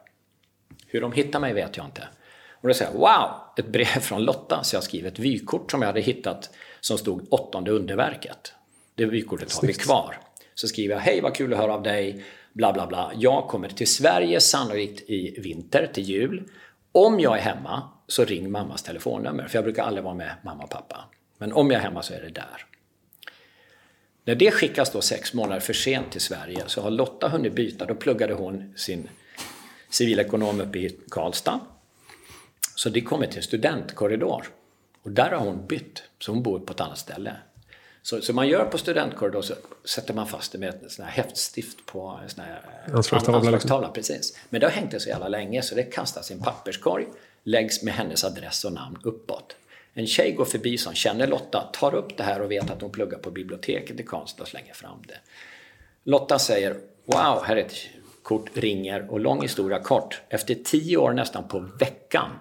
Hur de hittar mig vet jag inte. Och då säger jag, wow, ett brev från Lotta. Så jag skriver ett vykort som jag hade hittat som stod åttonde underverket. Det vykortet har vi kvar. Så skriver jag, hej vad kul att höra av dig, bla bla bla. Jag kommer till Sverige sannolikt i vinter, till jul. Om jag är hemma så ring mammas telefonnummer, för jag brukar aldrig vara med mamma och pappa. Men om jag är hemma så är det där. När det skickas då sex månader för sent till Sverige så har Lotta hunnit byta. Då pluggade hon sin civilekonom uppe i Karlstad. Så det kommer till en studentkorridor. Och där har hon bytt, så hon bor på ett annat ställe. Så, så man gör på studentkorridor så sätter man fast det med ett sån här häftstift på en sån här Anslagstavla, liksom. anslagstavla. Precis. Men det har hängt det så jävla länge så det kastas i en papperskorg, läggs med hennes adress och namn uppåt. En tjej går förbi som känner Lotta, tar upp det här och vet att hon pluggar på biblioteket i Karlstad och slänger fram det. Lotta säger Wow, här är ett kort, ringer och lång historia kort. Efter tio år nästan på veckan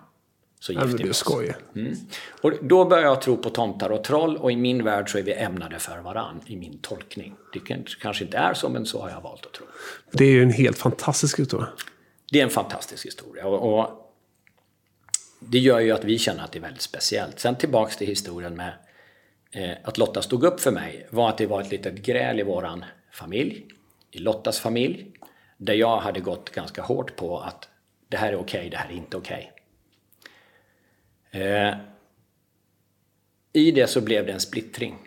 så du vi oss. skojar. Mm. Och då börjar jag tro på tomtar och troll och i min värld så är vi ämnade för varann, i min tolkning. Det kan- kanske inte är så, men så har jag valt att tro. Det är ju en helt fantastisk historia. Det är en fantastisk historia. Och, och det gör ju att vi känner att det är väldigt speciellt. Sen tillbaks till historien med eh, att Lotta stod upp för mig var att det var ett litet gräl i våran familj, i Lottas familj, där jag hade gått ganska hårt på att det här är okej, det här är inte okej. Eh, I det så blev det en splittring.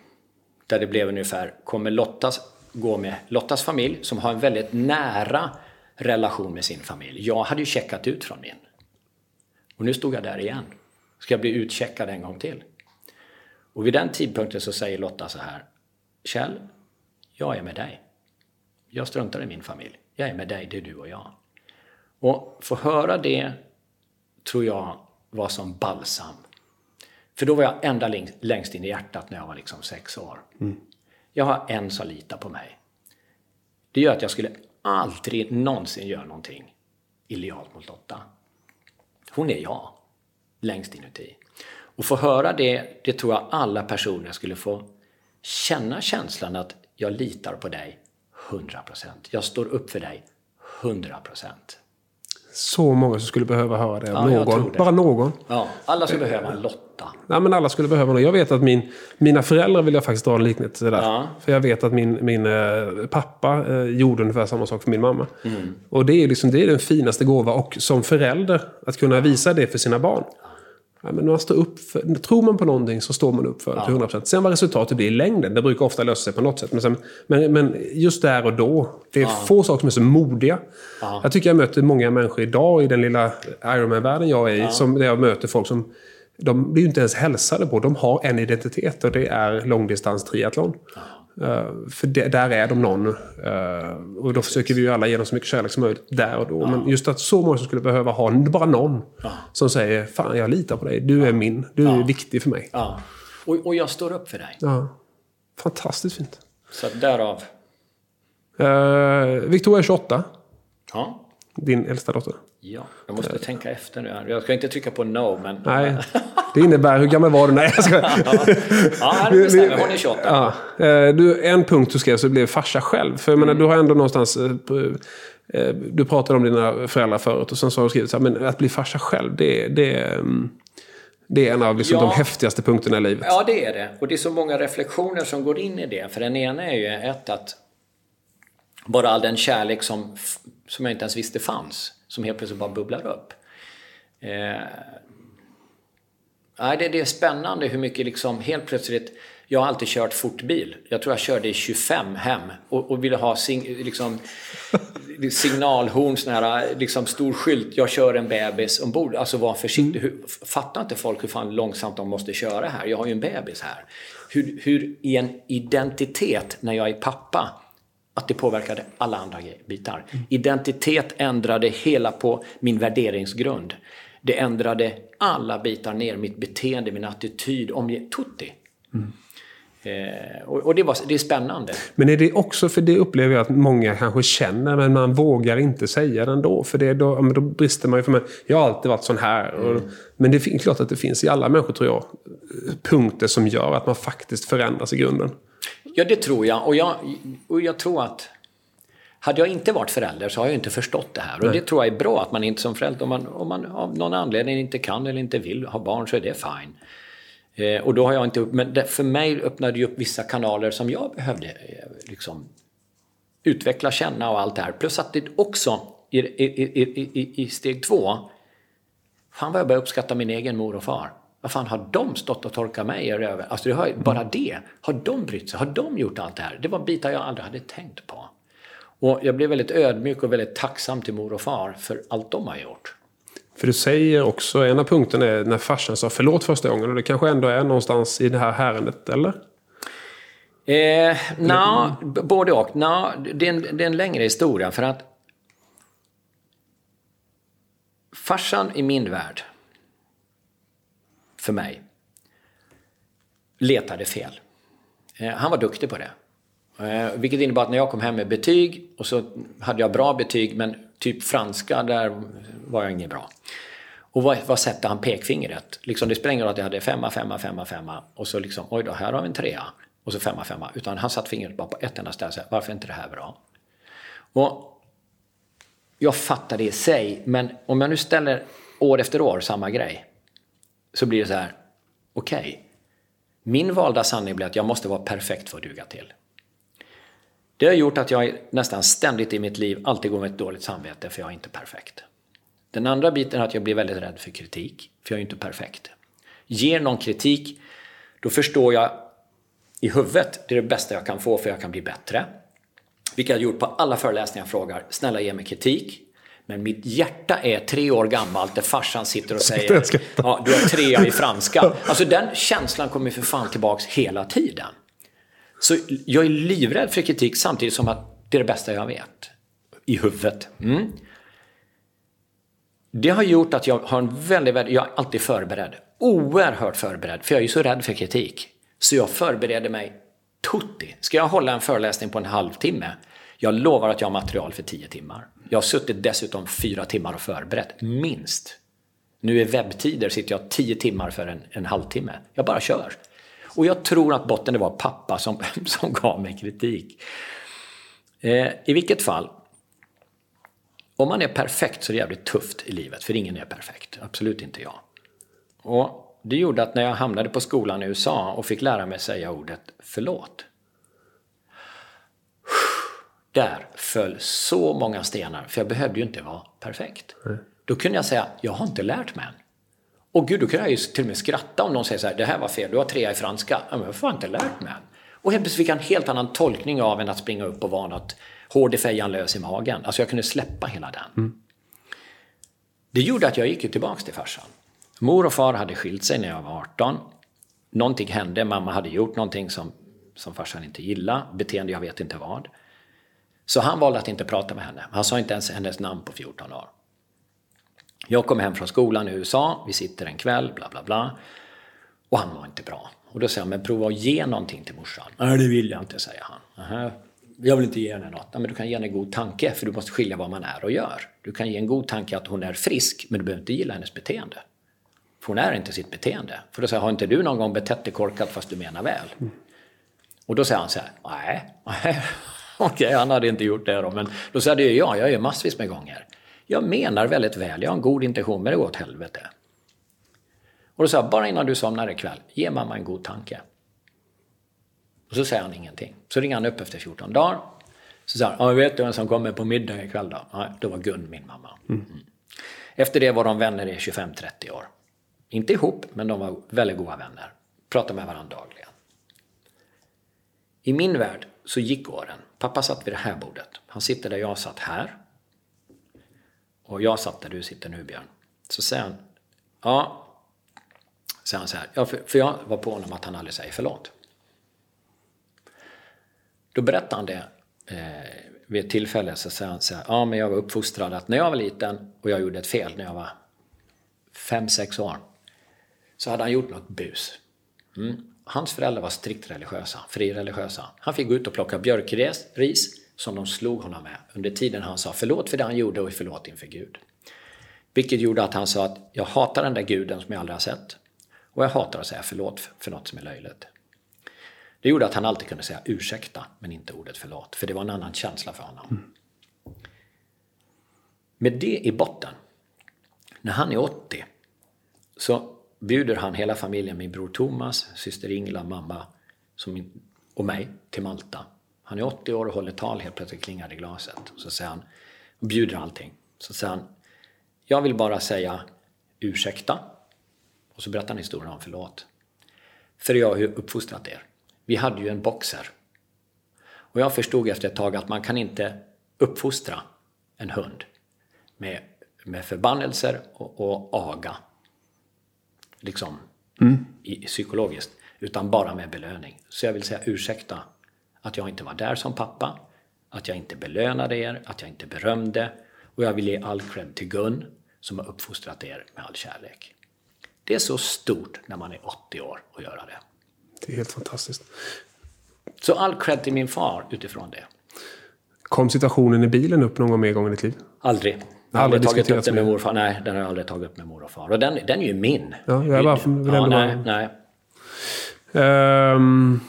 Där det blev ungefär, kommer Lottas gå med Lottas familj som har en väldigt nära relation med sin familj. Jag hade ju checkat ut från min. Och nu stod jag där igen. Ska jag bli utcheckad en gång till? Och vid den tidpunkten så säger Lotta så här. Kjell, jag är med dig. Jag struntar i min familj. Jag är med dig, det är du och jag. Och få höra det tror jag var som balsam. För då var jag ända läng- längst in i hjärtat när jag var liksom sex år. Jag har en som litar på mig. Det gör att jag skulle aldrig någonsin göra någonting illojalt mot Lotta. Hon är jag, längst inuti. Och få höra det, det tror jag alla personer skulle få känna känslan att jag litar på dig 100%. Jag står upp för dig 100%. Så många som skulle behöva höra det Ja, någon. det. Bara någon. Ja, alla skulle behöva en Lotta. Nej, men alla skulle behöva någon. Jag vet att min, mina föräldrar vill jag faktiskt dra en liknelse till där. Ja. För jag vet att min, min eh, pappa eh, gjorde ungefär samma sak för min mamma. Mm. Och det är, liksom, det är den finaste gåva. Och som förälder, att kunna visa det för sina barn. Ja, men man står upp för, tror man på någonting så står man upp för det till 100%. Sen vad resultatet blir i längden, det brukar ofta lösa sig på något sätt. Men, sen, men, men just där och då, det är få saker som är så modiga. Jag tycker jag möter många människor idag i den lilla Ironman-världen jag är i. Som, där jag möter folk som de blir ju inte ens hälsade på. De har en identitet och det är långdistans triathlon. Eh, för det, där är de någon. eh, och då försöker vi ju alla ge dem så mycket kärlek som möjligt där och då. Men just att så många som skulle behöva ha bara någon som säger Fan, jag litar på dig. Du är min. Du är viktig för mig. Ja. Och, och jag står upp för dig. Ja. Fantastiskt fint. Så därav... Uh, Victoria är 28. Ja. Din äldsta dotter. Ja, jag måste tänka efter nu. Jag ska inte trycka på no, men... Nej, det innebär... Hur gammal var du? Nej, jag ska... Ja, det bestämmer. Hon är 28. Ja. Eh, Du, en punkt du skrev så blev farsa själv. För jag menar, du har ändå någonstans... eh, eh, Du pratade om dina föräldrar förut och sen så har du skrivit så här, men att bli farsa själv, det, det, mm, det är en av liksom Ja. de häftigaste punkterna i livet. Ja, det är det. Och det är så många reflektioner som går in i det. För den ena är ju ett att bara all den kärlek som, som jag inte ens visste fanns, som helt plötsligt bara bubblar upp. Eh, nej, det, det är spännande hur mycket liksom helt plötsligt jag har alltid kört fortbil. Jag tror jag körde i 25 hem och, och ville ha sing, liksom, signalhorn, sån här liksom stor skylt. Jag kör en bebis ombord. Alltså var försiktig. Hur, fattar inte folk hur fan långsamt de måste köra här? Jag har ju en bebis här. Hur, hur i en identitet när jag är pappa att det påverkade alla andra bitar. Identitet ändrade hela på min värderingsgrund. Det ändrade alla bitar ner, mitt beteende, min attityd, om tutti. Eh, och och det, var, det är spännande. Men är det också, för det upplever jag att många kanske känner, men man vågar inte säga det ändå. För det, då, då brister man ju för mig. Jag har alltid varit sån här. Och, men det är klart att det finns i alla människor, tror jag, punkter som gör att man faktiskt förändras i grunden. Ja, det tror jag. Och jag, och jag tror att hade jag inte varit förälder så har jag inte förstått det här. Och det tror jag är bra att man inte som förälder, om man, om man av någon anledning inte kan eller inte vill ha barn så är det fine. Eh, och då har jag inte, men det, för mig öppnade det upp vissa kanaler som jag behövde eh, liksom utveckla, känna och allt det här. Plus att det också i, i, i, i, i steg två, fan vad jag börjar uppskatta min egen mor och far. Vad fan har de stått och torkat mig i röven? Alltså det har, bara det. Har de brytt sig? Har de gjort allt det här? Det var bitar jag aldrig hade tänkt på. Och jag blev väldigt ödmjuk och väldigt tacksam till mor och far för allt de har gjort. För du säger också, en av punkterna är när farsan sa förlåt första gången. Och det kanske ändå är någonstans i det här härendet, eller? Eh, Nja, både och. Nå, det, är en, det är en längre historia för att farsan i min värld, för mig, letade fel. Eh, han var duktig på det. Eh, vilket innebar att när jag kom hem med betyg och så hade jag bra betyg men typ franska, där var jag inget bra. Och vad, vad sätter han pekfingret? Liksom, det spelar ingen roll att jag hade femma, femma, femma, femma och så liksom, oj då, här har vi en trea och så femma, femma. Utan han satt fingret bara på ett enda ställe och sa, varför är inte det här bra? Och jag fattar det i sig, men om jag nu ställer år efter år samma grej så blir det så här, okej. Okay, min valda sanning blir att jag måste vara perfekt för att duga till. Det har gjort att jag nästan ständigt i mitt liv alltid går med ett dåligt samvete för jag är inte perfekt. Den andra biten är att jag blir väldigt rädd för kritik, för jag är inte perfekt. Ger någon kritik, då förstår jag i huvudet, det är det bästa jag kan få för jag kan bli bättre. Vilket jag har gjort på alla föreläsningar jag frågar, snälla ge mig kritik. Men mitt hjärta är tre år gammalt där farsan sitter och säger ja, du har trea i franska. Alltså den känslan kommer för fan tillbaks hela tiden. Så jag är livrädd för kritik samtidigt som att det är det bästa jag vet. I huvudet. Mm. Det har gjort att jag har en väldigt, väldigt, jag är alltid förberedd. Oerhört förberedd, för jag är så rädd för kritik. Så jag förbereder mig tutti. Ska jag hålla en föreläsning på en halvtimme? Jag lovar att jag har material för tio timmar. Jag har suttit dessutom fyra timmar och förberett, minst. Nu i webbtider sitter jag tio timmar för en, en halvtimme. Jag bara kör. Och jag tror att botten det var pappa som, som gav mig kritik. Eh, I vilket fall, om man är perfekt så är det jävligt tufft i livet, för ingen är perfekt. Absolut inte jag. Och det gjorde att när jag hamnade på skolan i USA och fick lära mig säga ordet förlåt. Där föll så många stenar, för jag behövde ju inte vara perfekt. Då kunde jag säga, jag har inte lärt mig än. Och gud, då kan jag ju till och med skratta om någon säger så här, det här var fel, du har trea i franska. Ja, men jag har inte lärt mig än. Och helt plötsligt fick jag en helt annan tolkning av än att springa upp och vara något hård i fejan, lös i magen. Alltså jag kunde släppa hela den. Mm. Det gjorde att jag gick tillbaks till farsan. Mor och far hade skilt sig när jag var 18. Någonting hände, mamma hade gjort någonting som, som farsan inte gillade, beteende jag vet inte vad. Så han valde att inte prata med henne. Han sa inte ens hennes namn på 14 år. Jag kom hem från skolan i USA, vi sitter en kväll, bla bla bla. Och han var inte bra. Och då säger han, men prova att ge någonting till morsan. Nej, det vill jag inte, säger han. Aha. Jag vill inte ge henne något. Nej, men du kan ge henne en god tanke, för du måste skilja vad man är och gör. Du kan ge en god tanke att hon är frisk, men du behöver inte gilla hennes beteende. För hon är inte sitt beteende. För då säger har inte du någon gång betett dig korkat fast du menar väl? Mm. Och då säger han så här, nej, nej. okej, han hade inte gjort det då. Men då säger jag, ja, jag gör massvis med gånger. Jag menar väldigt väl, jag har en god intention, men det går åt helvete. Och då sa jag, bara innan du somnar ikväll, ge mamma en god tanke. Och så säger han ingenting. Så ringer han upp efter 14 dagar. Så säger han, vet du vem som kommer på middag ikväll då? Ja, då var Gun min mamma. Mm. Efter det var de vänner i 25-30 år. Inte ihop, men de var väldigt goda vänner. Pratade med varandra dagligen. I min värld så gick åren. Pappa satt vid det här bordet. Han sitter där jag satt här. Och jag satt där du sitter nu Björn. Så säger han, ja, säger han så här, ja, för, för jag var på honom att han aldrig säger förlåt. Då berättar han det eh, vid ett tillfälle så säger han så här, ja men jag var uppfostrad att när jag var liten och jag gjorde ett fel när jag var fem sex år så hade han gjort något bus. Mm. Hans föräldrar var strikt religiösa, frireligiösa. Han fick gå ut och plocka björkris som de slog honom med under tiden han sa förlåt för det han gjorde och förlåt inför Gud. Vilket gjorde att han sa att jag hatar den där guden som jag aldrig har sett och jag hatar att säga förlåt för något som är löjligt. Det gjorde att han alltid kunde säga ursäkta men inte ordet förlåt för det var en annan känsla för honom. Mm. Med det i botten, när han är 80 så bjuder han hela familjen, min bror Thomas, syster Ingela, mamma som, och mig till Malta han är 80 år och håller tal, helt plötsligt klingar det i glaset. Så säger han, och bjuder allting. Så säger han, jag vill bara säga ursäkta. Och så berättar han historien om förlåt. För jag har ju uppfostrat er. Vi hade ju en boxer. Och jag förstod efter ett tag att man kan inte uppfostra en hund med med förbannelser och, och aga. Liksom i, psykologiskt. Utan bara med belöning. Så jag vill säga ursäkta att jag inte var där som pappa. Att jag inte belönade er, att jag inte berömde. Och jag vill ge all cred till Gun som har uppfostrat er med all kärlek. Det är så stort när man är 80 år att göra det. Det är helt fantastiskt. Så all cred till min far utifrån det. Kom situationen i bilen upp någon gång mer gång i ditt liv? Aldrig. Jag har aldrig tagit upp det med med- morfar. Nej, den har jag aldrig tagit upp med mor och far. Och den, den är ju min. Ja, jag bara vill ja, nej, nej. Ehm,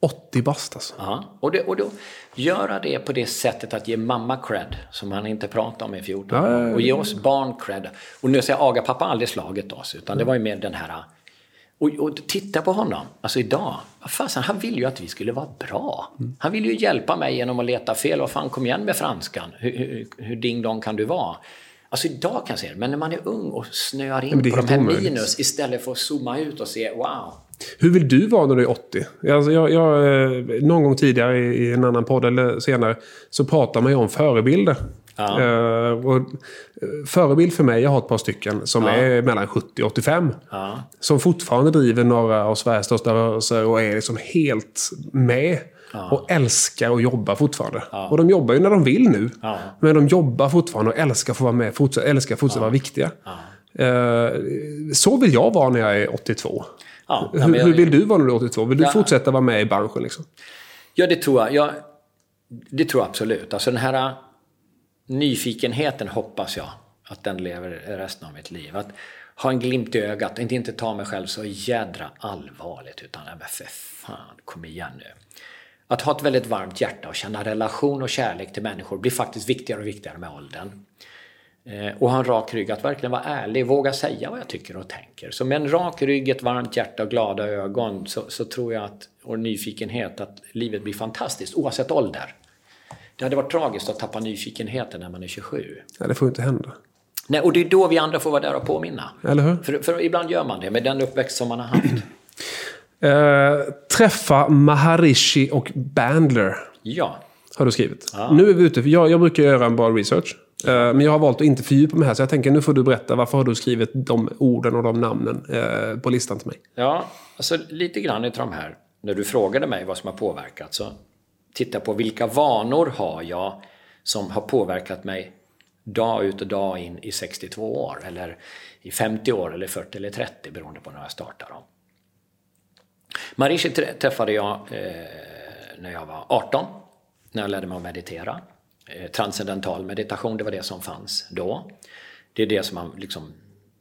80 bast alltså. Ja, och, det, och då göra det på det sättet att ge mamma cred, som han inte pratade om i 14 Ja, ja, år, ja. och ge oss barn cred. Och nu säger jag agapappa aldrig slagit oss, utan det var ju mer den här... Och, och titta på honom, alltså idag, vad fasen, han vill ju att vi skulle vara bra. Han vill ju hjälpa mig genom att leta fel. Vad fan, kom igen med franskan. Hur, hur, hur ding dong kan du vara? Alltså idag kan jag se det, men när man är ung och snöar in på de här omöjligt. minus istället för att zooma ut och se wow. Hur vill du vara när du är 80? Alltså jag, jag, eh, någon gång tidigare i, i en annan podd eller senare så pratar man ju om förebilder. Ja. Eh, förebild för mig, jag har ett par stycken som Ja. är mellan 70 och 85. Ja. Som fortfarande driver några av Sveriges största rörelser och är liksom helt med. Och älskar att jobba fortfarande. Och de jobbar ju när de vill nu. Ja. Men de jobbar fortfarande och älskar att få vara med. Fortsätt, älskar att fortsätta vara viktiga. Eh, så vill jag vara när jag är 82. Ja, Hur, ja, jag- hur vill du vara när du är 82? Vill du Ja. fortsätta vara med i branschen? Liksom? Ja, det tror jag. jag. Det tror jag absolut. Alltså den här nyfikenheten hoppas jag att den lever resten av mitt liv. Att ha en glimt i ögat, inte, inte ta mig själv så jädra allvarligt utan nej, men för fan, kom igen nu. Att ha ett väldigt varmt hjärta och känna relation och kärlek till människor blir faktiskt viktigare och viktigare med åldern. Eh, och ha en rak rygg, att verkligen vara ärlig, våga säga vad jag tycker och tänker. Så med en rak rygg, ett varmt hjärta och glada ögon så, så tror jag att, och nyfikenhet, att livet blir fantastiskt oavsett ålder. Det hade varit tragiskt att tappa nyfikenheten när man är 27. Ja, det får ju inte hända. Nej, och det är då vi andra får vara där och påminna. Eller hur? För, för ibland gör man det med den uppväxt som man har haft. Eh, träffa Maharishi och Bandler. Ja, Har du skrivit. Nu är vi ute. för Jag, jag brukar göra en bra research. Eh, men jag har valt att inte fördjupa mig här. Så jag tänker nu får du berätta. Varför har du skrivit de orden och de namnen eh, på listan till mig? Ja, alltså lite grann utav de här, när du frågade mig vad som har påverkat, så titta på vilka vanor har jag som har påverkat mig dag ut och dag in i 62 år, eller i 50 år, eller 40 eller 30, beroende på när jag startar dem. Marishi träffade jag eh, när jag var 18, när jag lärde mig att meditera. Eh, transcendental meditation, det var det som fanns då. Det är det som man liksom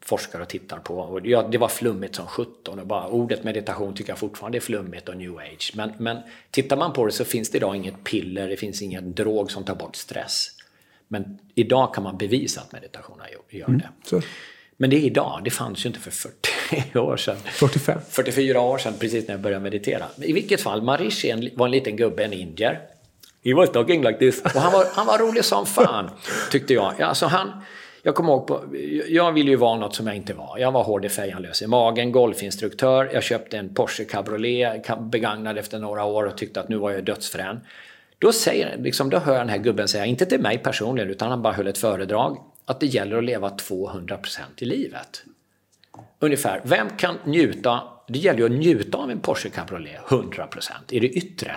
forskar och tittar på. Och ja, det var flummigt som 17 och bara ordet meditation tycker jag fortfarande är flummigt och new age. Men, men tittar man på det så finns det idag inget piller, det finns ingen drog som tar bort stress. Men idag kan man bevisa att meditation gör- gör det. Så, Men det är idag, det fanns ju inte för 40 år sedan. 45. 44 år sedan, precis när jag började meditera. I vilket fall, Marishi en- var en liten gubbe, en indier. He was talking like this. Och han var, han var rolig som fan, tyckte jag. Ja, Alltså han, jag kommer ihåg, på, jag ville ju vara något som jag inte var. Jag var hård i fejan, lös i magen, golfinstruktör. Jag köpte en Porsche Cabriolet, begagnad efter några år och tyckte att nu var jag dödsfrän. Då, säger, liksom, då hör jag den här gubben säga, inte till mig personligen, utan han bara höll ett föredrag, att det gäller att leva 200% i livet. Ungefär. Vem kan njuta? Det gäller ju att njuta av en Porsche Cabriolet 100% i det yttre.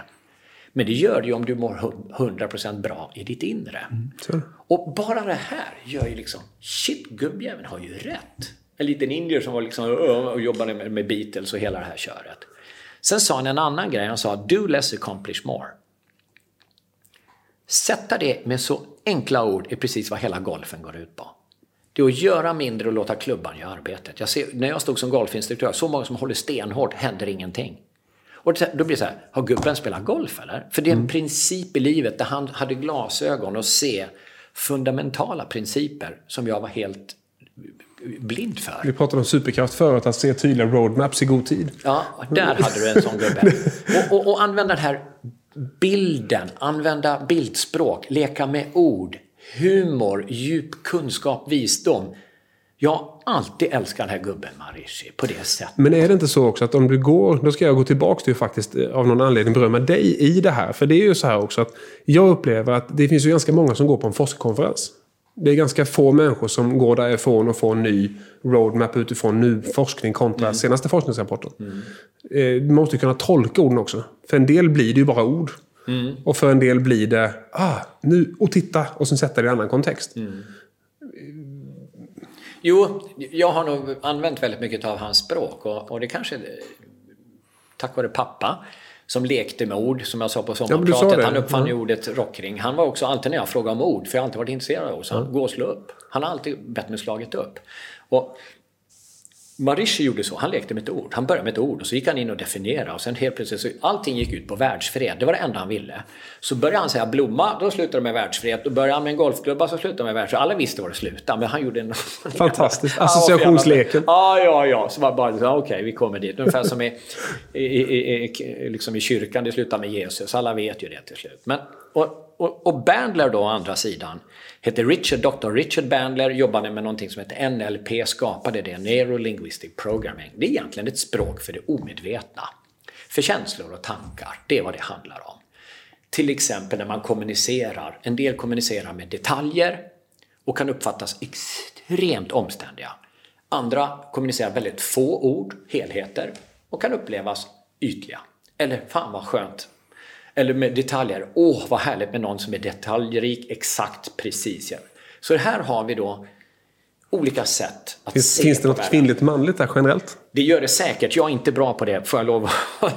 Men det gör ju om du mår 100% bra i ditt inre. Så. Och bara det här gör ju liksom, shit, gubbjäveln har ju rätt. En liten indier som var liksom och jobbade med, med Beatles och hela det här köret. Sen sa han en annan grej, han sa do less accomplish more. Sätta det med så enkla ord är precis vad hela golfen går ut på. Det är att göra mindre och låta klubban göra arbetet. Jag ser, när jag stod som golfinstruktör, så många som håller stenhårt, händer ingenting. Och då blir det så här, har gubben spelat golf eller? För det är en princip i livet där han hade glasögon och se fundamentala principer som jag var helt blind för. Vi pratade om superkraft förut. Att se tydliga roadmaps i god tid. Ja, där hade du en sån gubbe. Och, och, och använda den här bilden, använda bildspråk, leka med ord, humor, djup kunskap, visdom. Har alltid älskat den här gubben Marishi på det sättet. Men är det inte så också att om du går, då ska jag gå tillbaka till faktiskt eh, av någon anledning berömma dig i det här. För det är ju så här också att jag upplever att det finns ju ganska många som går på en forskarkonferens. Det är ganska få människor som går därifrån och får en ny roadmap utifrån nu forskning kontra Mm. senaste forskningsrapporten. Eh, Man måste kunna tolka orden också. För en del blir det ju bara ord. Mm. Och för en del blir det, ah, nu, och titta, och sen sätta det i en annan kontext. Mm. Jo, jag har nog använt väldigt mycket av hans språk och, och det kanske tack vare pappa som lekte med ord, som jag sa på sommarpratet. det. han uppfann ju Ja. ordet rockring. Han var också alltid när jag frågade om ord, för jag har alltid varit intresserad av ord, så han gå och slå upp. Han har alltid bett mig slagit upp. Och Marishi gjorde så, han lekte med ett ord. Han började med ett ord och så gick han in och definierade och sen helt plötsligt så allting gick ut på världsfred. Det var det enda han ville. Så började han säga blomma, då slutade det med världsfred. Då började han med en golfklubba, så slutade det med världsfred. Alla visste var det slutade, men han gjorde en... Fantastiskt. Associationsleken. Ja, ja, ja. Så var bara okej, vi kommer dit. Ungefär som i, i, i, i, liksom i kyrkan, det slutar med Jesus. Alla vet ju det till slut. Men, och, och, och Bandler då, å andra sidan, Hette Richard, Dr. Richard Bandler, jobbade med någonting som heter NLP, skapade det, Neurolinguistic Programming. Det är egentligen ett språk för det omedvetna. För känslor och tankar, det är vad det handlar om. Till exempel när man kommunicerar. En del kommunicerar med detaljer och kan uppfattas extremt omständiga. Andra kommunicerar väldigt få ord, helheter, och kan upplevas ytliga. Eller fan vad skönt. Eller med detaljer. Åh, vad härligt med någon som är detaljrik, exakt, precis. Så här har vi då olika sätt att Finns, se finns det något världen. kvinnligt manligt där generellt? Det gör det säkert. Jag är inte bra på det, får jag lov.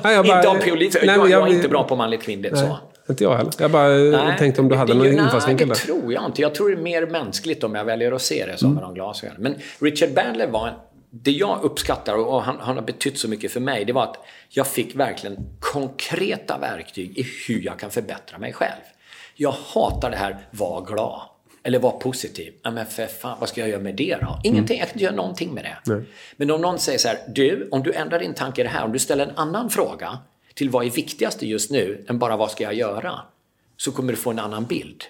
Nej, jag bara- inte om polit. Nej, jag, jag, jag- är inte bra på manligt kvinnligt Nej, så. inte jag heller. Jag bara Nej, tänkte om du hade det- någon infallsvinkel det där. tror jag inte. Jag tror det är mer mänskligt om jag väljer att se det så Mm. med de glasögonen. Men Richard Bandler var en, det jag uppskattar och han, han har betytt så mycket för mig, det var att jag fick verkligen konkreta verktyg i hur jag kan förbättra mig själv. Jag hatar det här, var glad. Eller var positiv. Ja, men för fan, vad ska jag göra med det då? Ingenting, jag kan inte göra någonting med det. Nej. Men om någon säger så här, du, om du ändrar din tanke i det här, om du ställer en annan fråga till vad är viktigast just nu än bara vad ska jag göra? Så kommer du få en annan bild.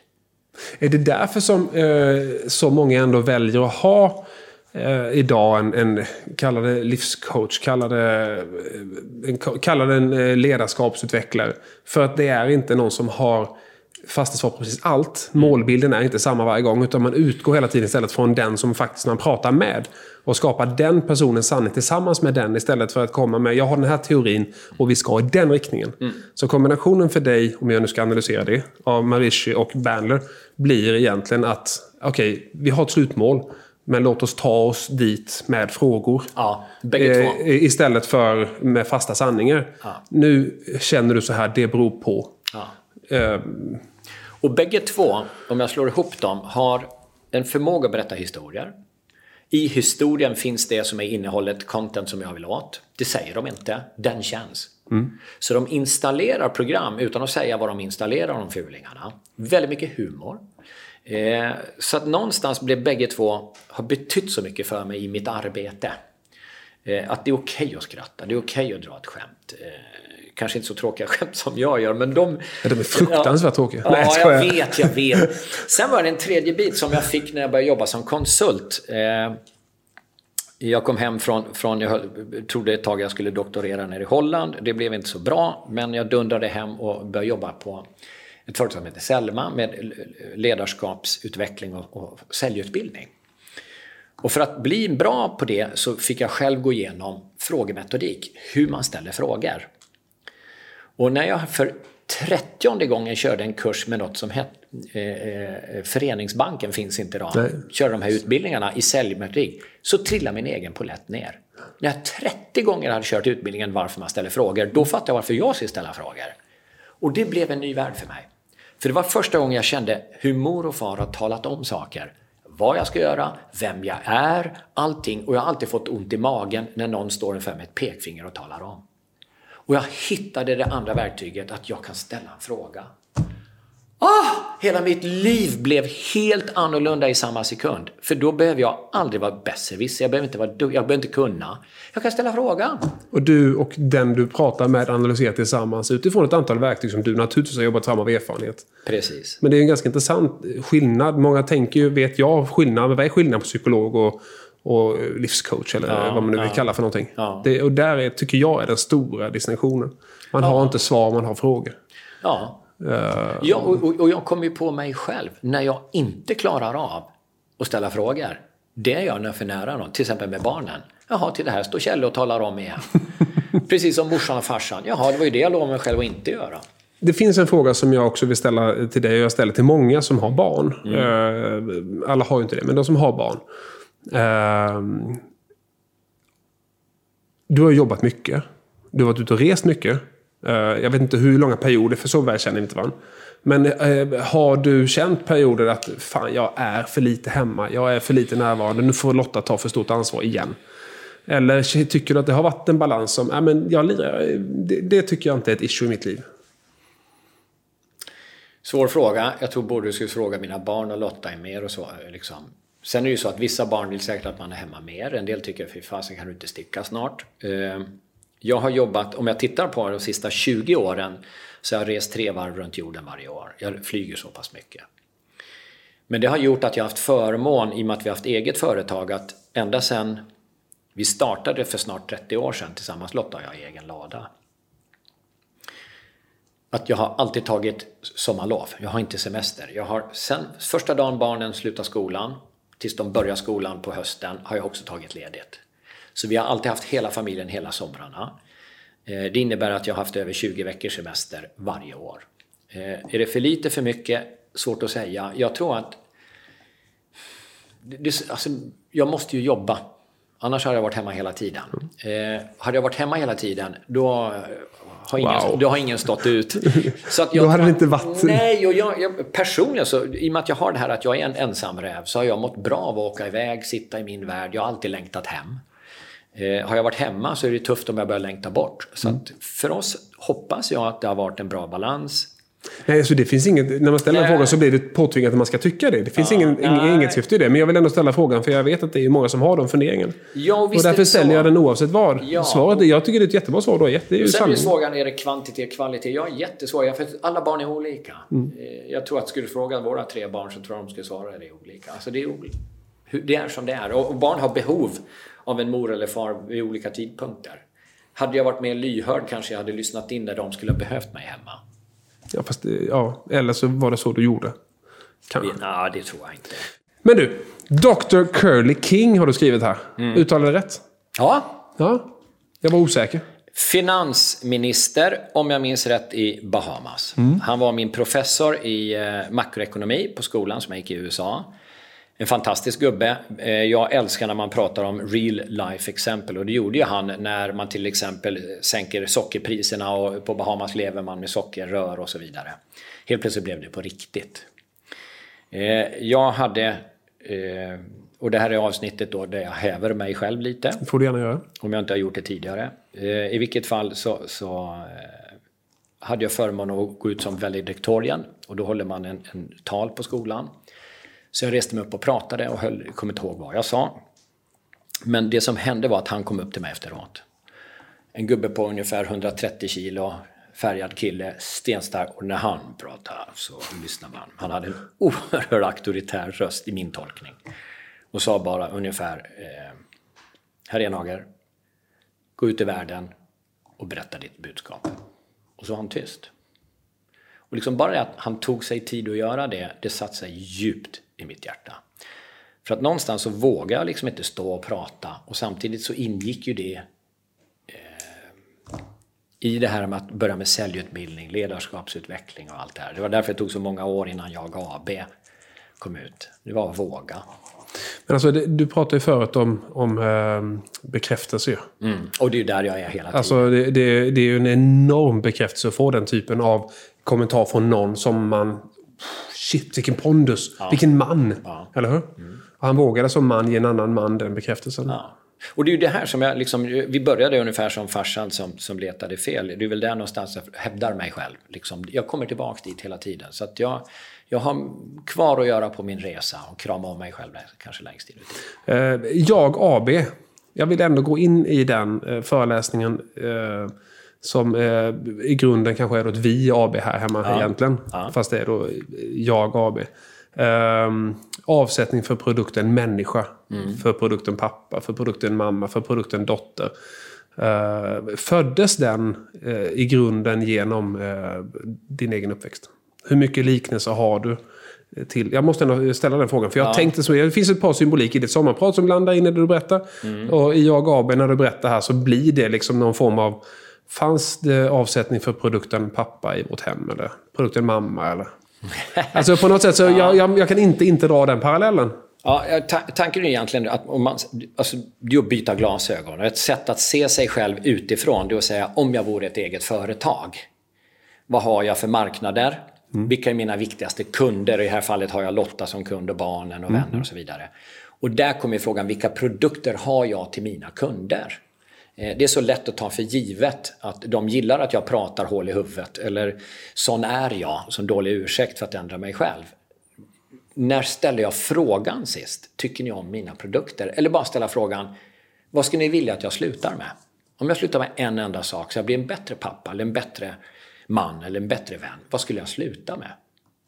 Är det därför som eh, så många ändå väljer att ha eh, idag en, en kalla det livscoach, kalla det, eh, en, kalla det en eh, ledarskapsutvecklare? För att det är inte någon som har fasta svar på precis allt. Målbilden är inte samma varje gång, utan man utgår hela tiden istället från den som faktiskt man pratar med. Och skapar den personens sanning tillsammans med den istället för att komma med, jag har den här teorin och vi ska i den riktningen. Så kombinationen för dig, om jag nu ska analysera det, av Marishi och Bandler, blir egentligen att, okej, vi har ett slutmål. Men låt oss ta oss dit med frågor. Ja. Eh, istället för med fasta sanningar. Nu känner du så här, det beror på. Ja. Eh, Och bägge två, om jag slår ihop dem, har en förmåga att berätta historier. I historien finns det som är innehållet, content som jag vill åt. Det säger de inte, den känns. Så de installerar program utan att säga vad de installerar, de fulingarna. Väldigt mycket humor. Eh, så att någonstans blev bägge två, har betytt så mycket för mig i mitt arbete. Eh, att det är okej att skratta, det är okej att dra ett skämt. Eh, kanske inte så tråkiga skämt som jag gör, men de... Ja, de är fruktansvärt tråkiga. Ja, Nej, jag jag vet, jag vet. Sen var det en tredje bit som jag fick när jag började jobba som konsult. Eh, jag kom hem från, från jag trodde ett tag jag skulle doktorera nere i Holland. Det blev inte så bra, men jag dundrade hem och började jobba på ett företag som heter Selma med ledarskapsutveckling och, och säljutbildning. Och för att bli bra på det så fick jag själv gå igenom frågemetodik, hur man ställer frågor. Och när jag för trettionde gången körde en kurs med något som hette eh, Föreningsbanken finns inte idag. Nej. Körde de här utbildningarna i säljmetodik. Så trillade min egen polett ner. När jag 30 gånger hade kört utbildningen varför man ställer frågor, då fattade jag varför jag ska ställa frågor. Och det blev en ny värld för mig. För det var första gången jag kände hur mor och far har talat om saker. Vad jag ska göra, vem jag är, allting. Och jag har alltid fått ont i magen när någon står inför med ett pekfinger och talar om. Och jag hittade det andra verktyget, att jag kan ställa en fråga. Ah, hela mitt liv blev helt annorlunda i samma sekund. För då behöver jag aldrig vara besserwisser, jag behöver inte vara jag behöver inte kunna. Jag kan ställa frågan. Och du och den du pratar med analyserar tillsammans utifrån ett antal verktyg som du naturligtvis har jobbat fram av erfarenhet. Precis. Men det är en ganska intressant skillnad. Många tänker ju, vet jag, skillnad. Men vad är skillnaden på psykolog och, och livscoach? Eller Ja, vad man nu vill ja. kalla för någonting. Ja. Det, och där är, tycker jag är den stora distinktionen. Man har inte svar, man har frågor. Ja. Eh, ja och, och, jag kommer ju på mig själv när jag inte klarar av och ställa frågor. Det gör jag när jag är för nära någon, till exempel med barnen. Jaha, till det här står Kjell och talar om igen. Precis som morsan och farsan. Jaha, det var ju det jag lovade mig själv att inte göra. Det finns en fråga som jag också vill ställa till dig och jag ställer till många som har barn. Mm. alla har ju inte det, men de som har barn. Uh, du har jobbat mycket. Du har varit ute och rest mycket. Eh, jag vet inte hur långa perioder, för så väl känner vi inte varandra. Men eh, har du känt perioder att fan, jag är för lite hemma. Jag är för lite närvarande. Nu får Lotta ta för stort ansvar igen. Eller tycker du att det har varit en balans som, äh, men jag lirar, det, det tycker jag inte är ett issue i mitt liv? Svår fråga. Jag tror både du skulle fråga mina barn och Lotta är mer och så. Liksom. Sen är det ju så att vissa barn vill säkert att man är hemma mer. En del tycker, fy fasen kan du inte sticka snart. Eh, jag har jobbat, om jag tittar på de sista 20 åren, så har jag rest tre varv runt jorden varje år. Jag flyger så pass mycket. Men det har gjort att jag har haft förmån, i och med att vi har haft eget företag, att ända sedan vi startade för snart 30 år sedan tillsammans, Lotta och jag, i egen lada. Att jag har alltid tagit sommarlov. Jag har inte semester. Jag har sen första dagen barnen slutar skolan tills de börjar skolan på hösten har jag också tagit ledigt. Så vi har alltid haft hela familjen hela somrarna. Eh, det innebär att jag har haft över 20 veckors semester varje år. Eh, är det för lite, för mycket? Svårt att säga. Jag tror att... Det, alltså, jag måste ju jobba. Annars hade jag varit hemma hela tiden. Eh, hade jag varit hemma hela tiden, då har ingen, wow. då har ingen stått ut. Så att jag, då hade det inte varit... Nej, och jag, jag, personligen så, i och med att jag har det här att jag är en ensam räv, så har jag mått bra av att åka iväg, sitta i min värld. Jag har alltid längtat hem. Eh, har jag varit hemma så är det tufft om jag börjar längta bort. Så mm. för oss hoppas jag att det har varit en bra balans. Nej, alltså det finns inget, när man ställer en fråga så blir det påtvingat att man ska tycka det. Det finns ja, ingen, ing, inget syfte i det. Men jag vill ändå ställa frågan för jag vet att det är många som har de funderingen. Ja, och, och därför ställer jag den oavsett vad. Ja. Svaret, jag tycker det är ett jättebra svar. Då. Det är ju Sen är frågan, är det kvantitet, kvalitet? Jag är jättesvår. För alla barn är olika. Mm. Eh, jag tror att skulle du fråga våra tre barn så tror jag de skulle svara att det är olika. Alltså det, är olika. Det är som det är. Och barn har behov av en mor eller far vid olika tidpunkter. Hade jag varit mer lyhörd kanske jag hade lyssnat in när de skulle ha behövt mig hemma. Ja, fast ja, eller så var det så du gjorde. Kanske. Nej, det tror jag inte. Men du, Dr. Curly King har du skrivit här. Mm. Uttalade det rätt? Ja. Ja, jag var osäker. Finansminister, om jag minns rätt, i Bahamas. Mm. Han var min professor i eh, makroekonomi på skolan som jag gick i USA. En fantastisk gubbe. Eh, jag älskar när man pratar om real life exempel och det gjorde ju han när man till exempel sänker sockerpriserna och på Bahamas lever man med sockerrör och så vidare. Helt plötsligt blev det på riktigt. Eh, jag hade, eh, och det här är avsnittet då där jag häver mig själv lite. Det får du gärna göra. Om jag inte har gjort det tidigare. I vilket fall så, så hade jag förmånen att gå ut som valediktorien och då håller man en, en tal på skolan. Så jag reste mig upp och pratade och höll, kom inte ihåg vad jag sa. Men det som hände var att han kom upp till mig efteråt. En gubbe på ungefär 130 kilo, färgad kille, stenstark. Och när han pratade så lyssnade man. Han hade en oerhört auktoritär röst i min tolkning. Och sa bara ungefär eh, Herr Enhager, gå ut i världen och berätta ditt budskap. Och så var han tyst. Och liksom bara det att han tog sig tid att göra det, det satte sig djupt i mitt hjärta. För att någonstans så vågade jag liksom inte stå och prata och samtidigt så ingick ju det eh, i det här med att börja med säljutbildning, ledarskapsutveckling och allt det här. Det var därför det tog så många år innan jag AB kom ut. Det var att våga. Men alltså, det, du pratade ju förut om, om eh, bekräftelse. Mm. Och det är ju där jag är hela tiden. Alltså, det, det, det är ju en enorm bekräftelse att få den typen av kommentar från någon som man shit vilken pondus, ja. vilken man. Ja. Eller hur? Mm. Och han vågade som man ge en annan man den bekräftelsen. Ja. Och det är ju det här som jag liksom, vi började ungefär som farsan som, som letade fel. Det är väl där någonstans jag hävdar mig själv. Liksom. Jag kommer tillbaka dit hela tiden. Så att jag, jag har kvar att göra på min resa och krama om mig själv kanske längst in uh, Jag AB. Jag vill ändå gå in i den uh, föreläsningen. Uh, som eh, i grunden kanske är då ett vi AB här hemma ja. egentligen. Ja. Fast det är då jag AB. Eh, avsättning för produkten människa. Mm. För produkten pappa, för produkten mamma, för produkten dotter. Eh, föddes den eh, i grunden genom eh, din egen uppväxt? Hur mycket liknelse har du till? Jag måste ändå ställa den frågan. För jag ja. tänkte så. Det finns ett par symbolik i ditt sommarprat som landar in i det du berättar. Mm. Och i Jag AB när du berättar här så blir det liksom någon form av... Fanns det avsättning för produkten pappa i vårt hem? Eller produkten mamma? Eller? Alltså på något sätt så ja. jag, jag, jag, kan inte inte dra den parallellen. Ja, tanken är egentligen att om man, alltså, det är att byta glasögon. Ett sätt att se sig själv utifrån, det är att säga om jag vore ett eget företag. Vad har jag för marknader? Mm. Vilka är mina viktigaste kunder? I det här fallet har jag Lotta som kund och barnen och mm. vänner och så vidare. Och där kommer frågan, vilka produkter har jag till mina kunder? Eh, det är så lätt att ta för givet att de gillar att jag pratar hål i huvudet eller sån är jag, som dålig ursäkt för att ändra mig själv. När ställde jag frågan sist? Tycker ni om mina produkter? Eller bara ställa frågan, vad skulle ni vilja att jag slutar med? Om jag slutar med en enda sak så jag blir en bättre pappa eller en bättre man eller en bättre vän. Vad skulle jag sluta med?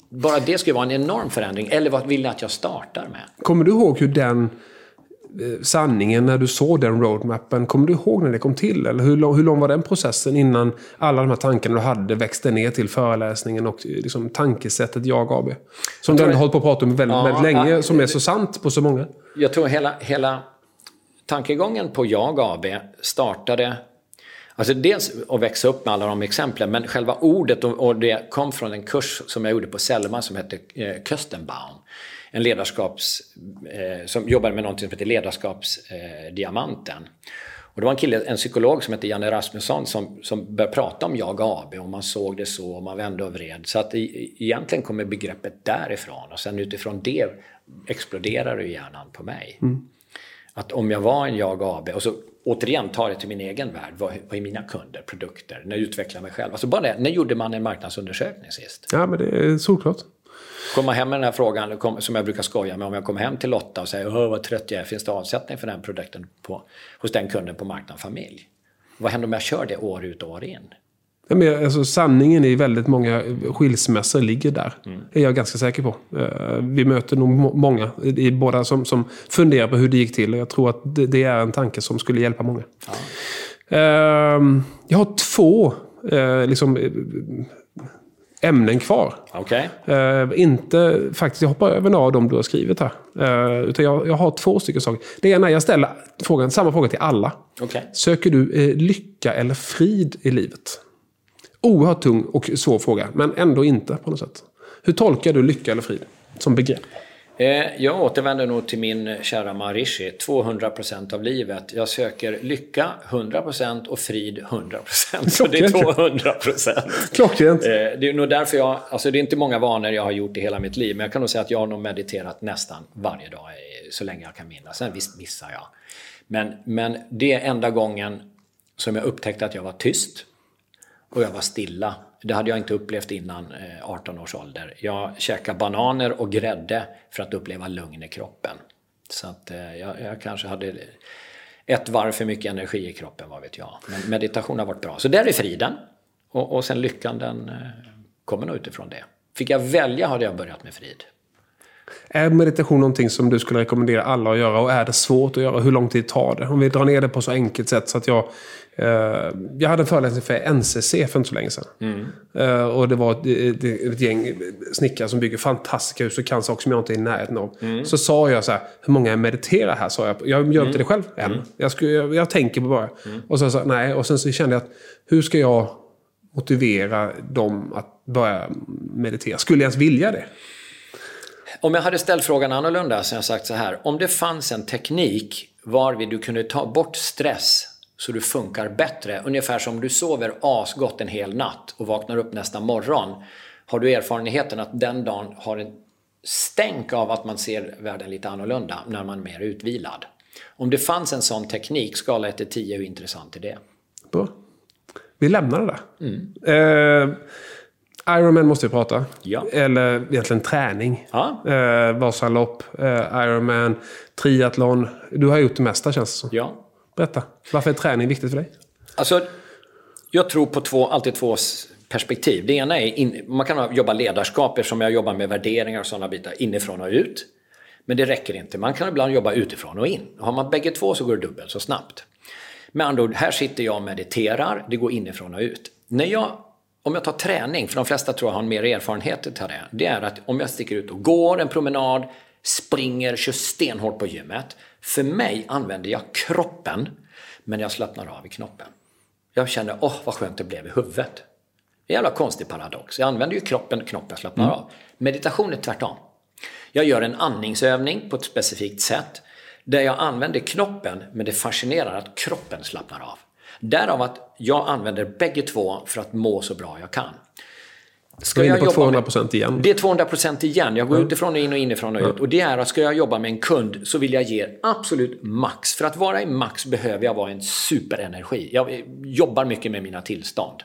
Bara det skulle vara en enorm förändring. Eller vad vill ni att jag startar med? Kommer du ihåg hur den sanningen när du såg den roadmappen. Kommer du ihåg när det kom till? Eller hur, lång, hur lång var den processen innan alla de här tankarna du hade växte ner till föreläsningen och liksom tankesättet Jag AB? Som du ändå hållit på att prata om väldigt, ja, väldigt länge, ja, som är så sant på så många. Jag tror hela, hela tankegången på Jag AB startade Alltså dels att växa upp med alla de exemplen, men själva ordet och, det kom från en kurs som jag gjorde på Selma som hette eh, Köstenbaum. En ledarskaps... Eh, som jobbade med något som heter Ledarskapsdiamanten. Och det var en kille, en psykolog som hette Janne Rasmusson som, som började prata om jag AB och man såg det så och man vände och vred. Så att i, egentligen kommer begreppet därifrån och sen utifrån det exploderar det hjärnan på mig. Mm. Att om jag var en jag AB och så återigen ta det till min egen värld. Vad, vad är mina kunder, produkter? När jag utvecklar mig själv. Alltså bara det, när gjorde man en marknadsundersökning sist? Ja, men det är solklart. Komma hem med den här frågan, som jag brukar skoja med, om jag kommer hem till Lotta och säger Åh, vad trött jag är, finns det avsättning för den produkten på, hos den kunden på marknad familj? Vad händer om jag kör det år ut och år in? Men alltså, sanningen i väldigt många skilsmässor ligger där. Mm. är jag ganska säker på. Eh, vi möter nog många i båda som, som funderar på hur det gick till. Jag tror att det, är en tanke som skulle hjälpa många. Ja. Ehm, jag har två eh, liksom, ämnen kvar. Okay. Uh, inte, faktiskt, jag hoppar över några av dem du har skrivit här. Uh, utan jag, jag har två stycken saker. Det ena jag ställer frågan, samma fråga till alla. Okay. Söker du uh, lycka eller frid i livet? Oerhört tung och svår fråga, men ändå inte på något sätt. Hur tolkar du lycka eller frid som begrepp? Eh, jag återvänder nog till min kära Marishi. 200% av livet. Jag söker lycka 100% och frid 100%. Så det är 200%. Klockrent. Eh, det är nog därför jag... Alltså det är inte många vanor jag har gjort i hela mitt liv. Men jag kan nog säga att jag har nog mediterat nästan varje dag så länge jag kan minnas. Sen visst missar jag. Men, men det är enda gången som jag upptäckte att jag var tyst och jag var stilla. Det hade jag inte upplevt innan eh, 18 års ålder. Jag käkade bananer och grädde för att uppleva lugn i kroppen. Så att eh, jag, jag kanske hade ett varv för mycket energi i kroppen, vad vet jag. Men meditation har varit bra. Så där är friden. Och, och sen lyckan, den eh, kommer nog utifrån det. Fick jag välja hade jag börjat med frid. Är meditation någonting som du skulle rekommendera alla att göra? Och är det svårt att göra? Hur lång tid tar det? Om vi drar ner det på så enkelt sätt så att jag... Eh, jag hade en föreläsning för NCC för inte så länge sedan. Mm. Eh, och det var ett, ett, ett, gäng snickare som bygger fantastiska hus och kan saker som jag inte är i närheten av. Mm. Så sa jag så här, hur många mediterar här? Sa jag. jag gör inte mm. det själv än. Mm. Jag, skulle, jag, jag, tänker på bara. Mm. Och så sa nej. Och sen så kände jag att, hur ska jag motivera dem att börja meditera? Skulle jag ens vilja det? Om jag hade ställt frågan annorlunda så hade jag sagt så här. Om det fanns en teknik varvid du kunde ta bort stress så du funkar bättre. Ungefär som du sover asgott en hel natt och vaknar upp nästa morgon. Har du erfarenheten att den dagen har en stänk av att man ser världen lite annorlunda när man är mer utvilad. Om det fanns en sån teknik, skala 1 till 10, hur intressant är det? Bra. Vi lämnar det där. Mm. Eh, Ironman måste vi prata. Ja. Eller egentligen träning. Ja. Eh, Vasalopp, eh, Ironman, triathlon. Du har gjort det mesta känns det som. Ja. Berätta. Varför är träning viktigt för dig? Alltså, jag tror på två, alltid två perspektiv. Det ena är, in, man kan jobba ledarskap eftersom jag jobbar med värderingar och sådana bitar inifrån och ut. Men det räcker inte. Man kan ibland jobba utifrån och in. Har man bägge två så går det dubbelt så snabbt. Med andra ord, här sitter jag och mediterar. Det går inifrån och ut. När jag om jag tar träning, för de flesta tror jag har mer erfarenhet av det. Det är att om jag sticker ut och går en promenad, springer, kör stenhårt på gymmet. För mig använder jag kroppen, men jag slappnar av i knoppen. Jag känner, åh vad skönt det blev i huvudet. En jävla konstig paradox. Jag använder ju kroppen, knoppen slappnar av. Meditation är tvärtom. Jag gör en andningsövning på ett specifikt sätt där jag använder knoppen, men det fascinerar att kroppen slappnar av. Därav att jag använder bägge två för att må så bra jag kan. Ska inne på 200 procent igen. Det är 200 procent igen. Jag går mm. utifrån och in och inifrån och ut. Och det är att ska jag jobba med en kund så vill jag ge absolut max. För att vara i max behöver jag vara en superenergi. Jag jobbar mycket med mina tillstånd.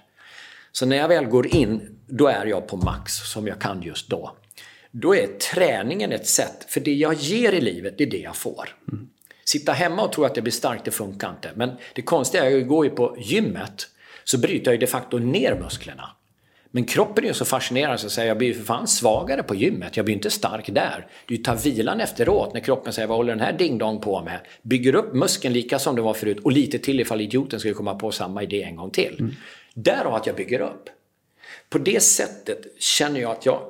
Så när jag väl går in, då är jag på max som jag kan just då. Då är träningen ett sätt, för det jag ger i livet, det är det jag får. Mm. Sitta hemma och tro att jag blir stark, det funkar inte. Men det konstiga är att jag går ju på gymmet, så bryter jag ju de facto ner musklerna. Men kroppen är ju så fascinerande så att säga, jag blir ju för fan svagare på gymmet. Jag blir inte stark där. Det är ju ta vilan efteråt när kroppen säger vad håller den här dingdong på med? Bygger upp muskeln lika som det var förut och lite till ifall idioten skulle komma på samma idé en gång till. Mm. Därav att jag bygger upp. På det sättet känner jag att jag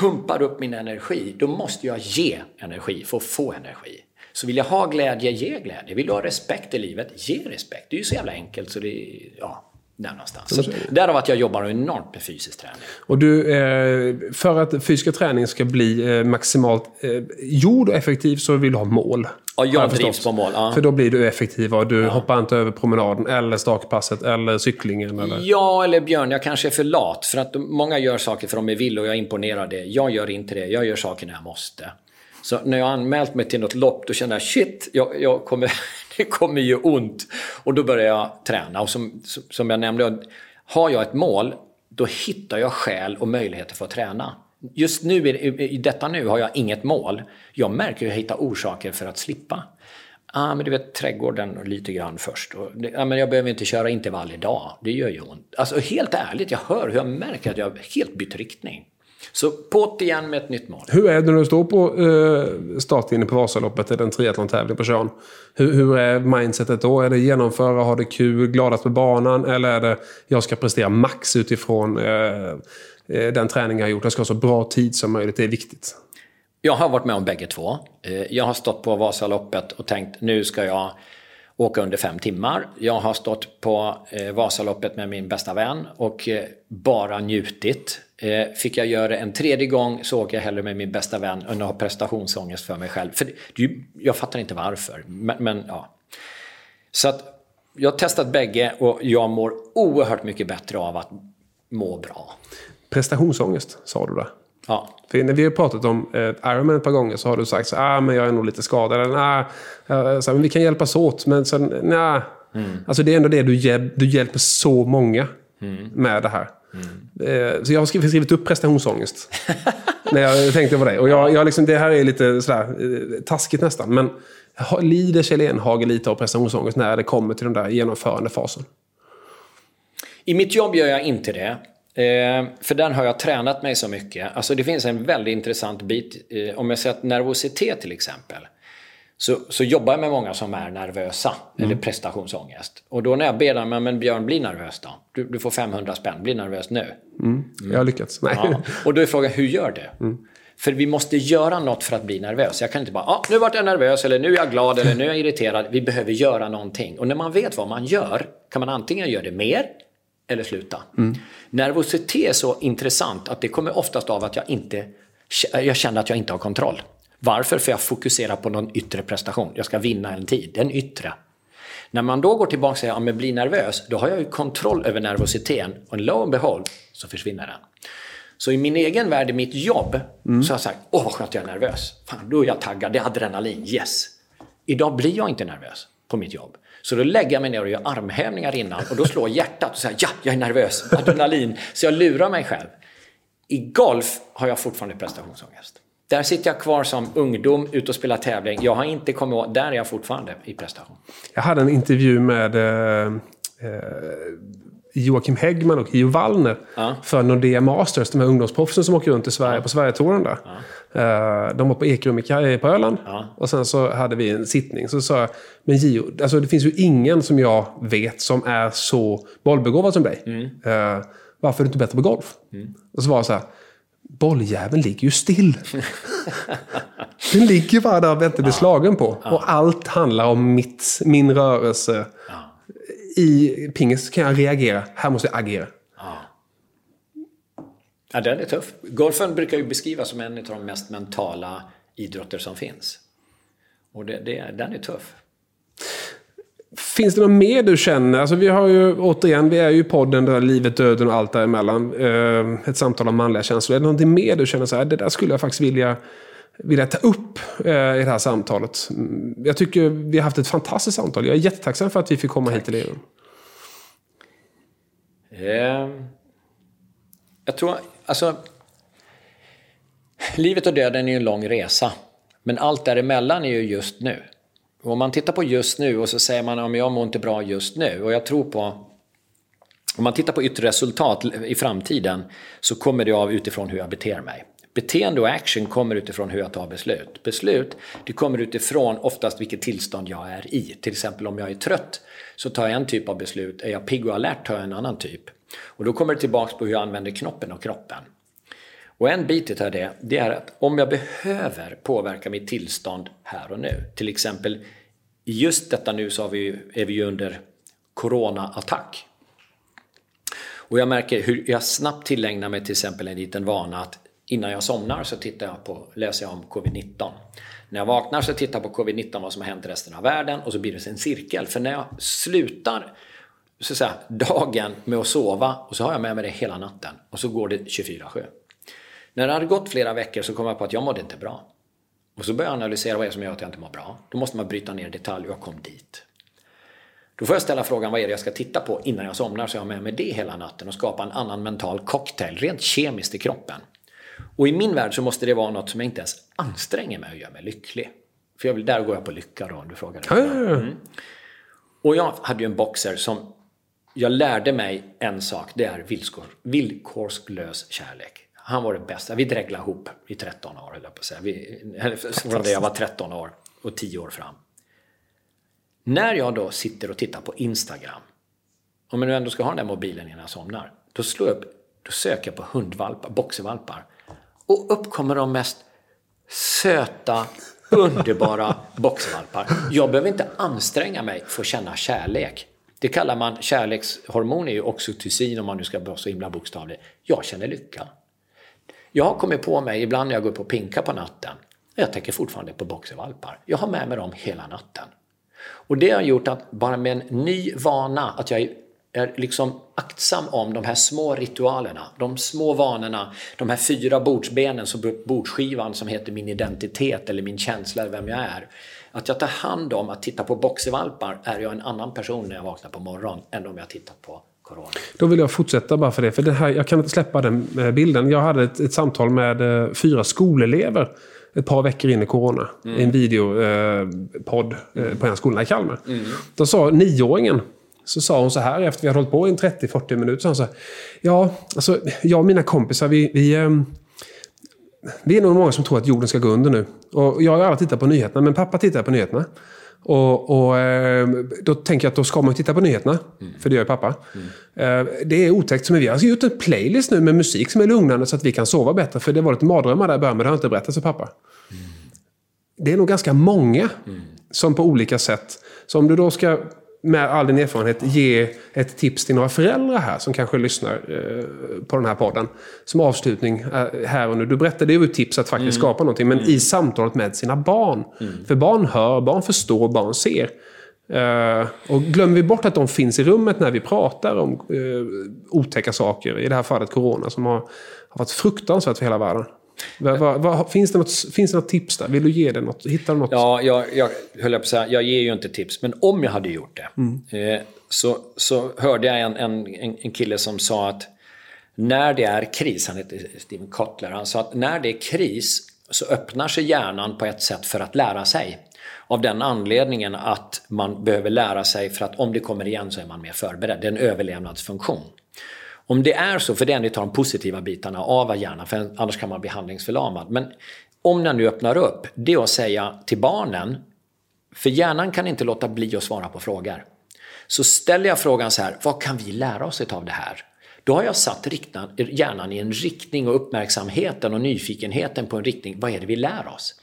pumpar upp min energi. Då måste jag ge energi för att få energi. Så vill jag ha glädje, ge glädje. Vill du ha respekt i livet, ge respekt. Det är ju så jävla enkelt så det ja, där någonstans. Så därav att jag jobbar enormt med fysisk träning. Och du, eh, för att fysiska träning ska bli eh, maximalt eh, gjord och effektiv så vill du ha mål. Ja, jag drivs på mål. Ja. För då blir du effektiv och du ja. hoppar inte över promenaden eller stakpasset eller cyklingen. Eller? Ja, eller Björn, jag kanske är för lat. För att många gör saker för de är vill och jag imponerar det. Jag gör inte det. Jag gör saker när jag måste. Så när jag anmält mig till något lopp, då kände jag shit, jag, jag kommer, det kommer ju ont. Och då börjar jag träna. Och som, som jag nämnde, har jag ett mål, då hittar jag skäl och möjligheter för att träna. Just nu, i detta nu, har jag inget mål. Jag märker att jag hittar orsaker för att slippa. Ah, men du vet, trädgården lite grann först. Och ah, men jag behöver inte köra intervall idag. Det gör ju ont. Alltså helt ärligt, jag hör hur jag märker att jag helt bytt riktning. Så på't igen med ett nytt mål. Hur är det när du står på eh, startlinjen på Vasaloppet, eller en triathlon-tävling på Tjörn? Hur, hur, är mindsetet då? Är det genomföra, ha det kul, gladast med banan? Eller är det jag ska prestera max utifrån eh, eh, den träning jag har gjort? Jag ska ha så bra tid som möjligt, det är viktigt. Jag har varit med om bägge två. Eh, jag har stått på Vasaloppet och tänkt nu ska jag åka under fem timmar. Jag har stått på eh, Vasaloppet med min bästa vän och bara njutit. Eh, fick jag göra en tredje gång så åker jag hellre med min bästa vän än att ha prestationsångest för mig själv. För det, jag fattar inte varför. Men, men, ja. Så att jag har testat bägge och jag mår oerhört mycket bättre av att må bra. Prestationsångest, sa du där. Ja. För när vi har pratat om eh, Ironman ett par gånger så har du sagt att ah, men jag är nog lite skadad. Eller, nah, så, men vi kan hjälpas åt. Men sen, nah. Mm. Alltså det är ändå det du, hjäl du hjälper så många mm. med det här. Mm. Så jag har skrivit, upp prestationsångest. när jag tänkte på det. Och jag, jag liksom, det här är lite sådär, eh, taskigt nästan. Men lider Kjell Enhage lite av prestationsångest när det kommer till den där genomförandefasen? I mitt jobb gör jag inte det. Eh, för den har jag tränat mig så mycket. Alltså det finns en väldigt intressant bit. Om jag säger att nervositet till exempel. Så, så jobbar jag med många som är nervösa, mm. eller prestationsångest. Och då när jag ber dem, men Björn, bli nervös då. Du, du får 500 spänn, bli nervös nu. Mm. Jag har lyckats. Ja. Och då är frågan, hur gör du? Mm. För vi måste göra något för att bli nervös. Jag kan inte bara, ah, nu vart jag nervös, eller nu är jag glad, eller nu är jag irriterad. Vi behöver göra någonting. Och när man vet vad man gör, kan man antingen göra det mer, eller sluta. Mm. Nervositet är så intressant att det kommer oftast av att jag inte jag känner att jag inte har kontroll. Varför? För jag fokuserar på någon yttre prestation. Jag ska vinna en tid. Den yttre. När man då går tillbaka och säger, ja men bli nervös, då har jag ju kontroll över nervositeten och lo and behold så försvinner den. Så i min egen värld, i mitt jobb, mm. så har jag sagt, åh vad skönt jag är nervös. Fan, då är jag taggad, det är adrenalin, yes. Idag blir jag inte nervös på mitt jobb. Så då lägger jag mig ner och gör armhävningar innan och då slår hjärtat och säger ja, jag är nervös, adrenalin. Så jag lurar mig själv. I golf har jag fortfarande prestationsångest. Där sitter jag kvar som ungdom, ute och spelar tävling. Jag har inte kommit åt, där är jag fortfarande i prestation. Jag hade en intervju med eh, eh, Joakim Häggman och Gio Wallner ja. för Nordea Masters, de här ungdomsproffsen som åker runt i Sverige ja. på Sverigetouren där. Ja. Uh, de var på Ekrum på Öland. Och sen så hade vi en sittning. Så sa jag, men Gio, alltså det finns ju ingen som jag vet som är så bollbegåvad som dig. Mm. Uh, varför är du inte bättre på golf? Och så var det så här, bolljäveln ligger ju still. Den ligger bara där och väntar bli slagen på. Och allt handlar om mitt, min rörelse. I pingis kan jag reagera, här måste jag agera. Ja, den är tuff. Golfen brukar ju beskrivas som en av de mest mentala idrotter som finns. Och det, det, den är tuff. Finns det något mer du känner? Alltså vi har ju, återigen, vi är ju i podden där livet, döden och allt däremellan. Eh, ett samtal om manliga känslor. Är det någonting mer du känner så här, det där skulle jag faktiskt vilja, vilja ta upp eh, i det här samtalet? Mm, Jag tycker vi har haft ett fantastiskt samtal. Jag är jättetacksam för att vi fick komma hit till er. Eh, jag tror, alltså... Livet och döden är ju en lång resa. Men allt däremellan är ju just nu. Och om man tittar på just nu och så säger man om jag mår inte bra just nu. Och jag tror på... Om man tittar på yttre resultat i framtiden så kommer det av utifrån hur jag beter mig. Beteende och action kommer utifrån hur jag tar beslut. Beslut det kommer utifrån oftast vilket tillstånd jag är i. Till exempel om jag är trött så tar jag en typ av beslut. Är jag pigg och alert tar jag en annan typ. Och då kommer det tillbaks på hur jag använder knoppen och kroppen. Och en bit av det, det är att om jag behöver påverka mitt tillstånd här och nu. Till exempel just detta nu så har vi, är vi ju under Corona-attack. Och jag märker hur jag snabbt tillägnar mig till exempel en liten vana att innan jag somnar så tittar jag på, läser jag om covid-19. När jag vaknar så tittar jag på covid-19, vad som har hänt i resten av världen och så blir det en cirkel. För när jag slutar så att säga, dagen med att sova och så har jag med mig det hela natten och så går det 24-7. När det hade gått flera veckor så kom jag på att jag mådde inte bra. Och så började jag analysera vad det är som gör att jag inte mår bra. Då måste man bryta ner detaljer och jag kom dit. Då får jag ställa frågan vad är det jag ska titta på innan jag somnar så jag har med mig det hela natten och skapa en annan mental cocktail rent kemiskt i kroppen. Och i min värld så måste det vara något som jag inte ens anstränger mig och gör mig lycklig. För jag vill, där går jag på lycka då, om du frågar. Ja. Och jag hade ju en boxer som jag lärde mig en sak, det är villkor, villkorslös kärlek. Han var det bästa. Vi dreglade ihop i 13 år, höll jag på att säga. Vi, från det jag var 13 år och 10 år fram. När jag då sitter och tittar på Instagram, om jag nu ändå ska ha den där mobilen innan jag somnar, då slår jag upp, då söker jag på hundvalpar, boxervalpar. Och upp kommer de mest söta, underbara boxervalpar. Jag behöver inte anstränga mig för att känna kärlek. Det kallar man kärlekshormon, är ju oxytocin om man nu ska vara så himla bokstavlig. Jag känner lycka. Jag har kommit på mig ibland när jag går upp och pinkar på natten. Jag tänker fortfarande på boxervalpar. Jag har med mig dem hela natten. Och det har gjort att bara med en ny vana, att jag är liksom aktsam om de här små ritualerna, de små vanorna, de här fyra bordsbenen, som bordsskivan som heter min identitet eller min känsla vem jag är. Att jag tar hand om att titta på boxervalpar är jag en annan person när jag vaknar på morgonen än om jag tittar på corona. Då vill jag fortsätta bara för det. För det här, jag kan inte släppa den eh, bilden. Jag hade ett, ett samtal med eh, fyra skolelever ett par veckor in i corona. I en videopodd eh, på en skola i Kalmar. Då sa nioåringen, så sa hon så här efter vi hade hållit på i en 30-40 minuter. Så hon så här, ja, alltså jag och mina kompisar, vi, vi, ehm, vi är nog många som tror att jorden ska gå under nu. Och jag har aldrig tittat på nyheterna, men pappa tittar på nyheterna. Och, och eh, då tänker jag att då ska man titta på nyheterna. För det gör ju pappa. Eh, det är otäckt. Vi har gjort en playlist nu med musik som är lugnande så att vi kan sova bättre. För det var lite mardrömmar där i början, men det har jag inte berättat för pappa. Det är nog ganska många som på olika sätt. Så om du då ska med all din erfarenhet ge ett tips till några föräldrar här som kanske lyssnar eh, på den här podden. Som avslutning eh, här och nu. Du berättade ju tips att faktiskt skapa någonting. Men i samtalet med sina barn. För barn hör, barn förstår, barn ser. Eh, och glömmer vi bort att de finns i rummet när vi pratar om otäcka saker. I det här fallet corona som har, har varit fruktansvärt för hela världen. Vad- vad- vad- finns, det något, finns det något tips där? Vill du ge det något? Hittar du något? Ja, jag, jag höll på att säga, jag ger ju inte tips, men om jag hade gjort det eh, så, så hörde jag en, en, en en kille som sa att när det är kris, han heter Steven Kotler, han sa att när det är kris så öppnar sig hjärnan på ett sätt för att lära sig. Av den anledningen att man behöver lära sig för att om det kommer igen så är man mer förberedd. Det är en överlevnadsfunktion. Om det är så, för det är en av de positiva bitarna av hjärnan, för annars kan man bli handlingsförlamad. Men om den nu öppnar upp, det är att säga till barnen, för hjärnan kan inte låta bli att svara på frågor. Så ställer jag frågan så här, vad kan vi lära oss av det här? Då har jag satt hjärnan i en riktning och uppmärksamheten och nyfikenheten på en riktning. Vad är det vi lär oss?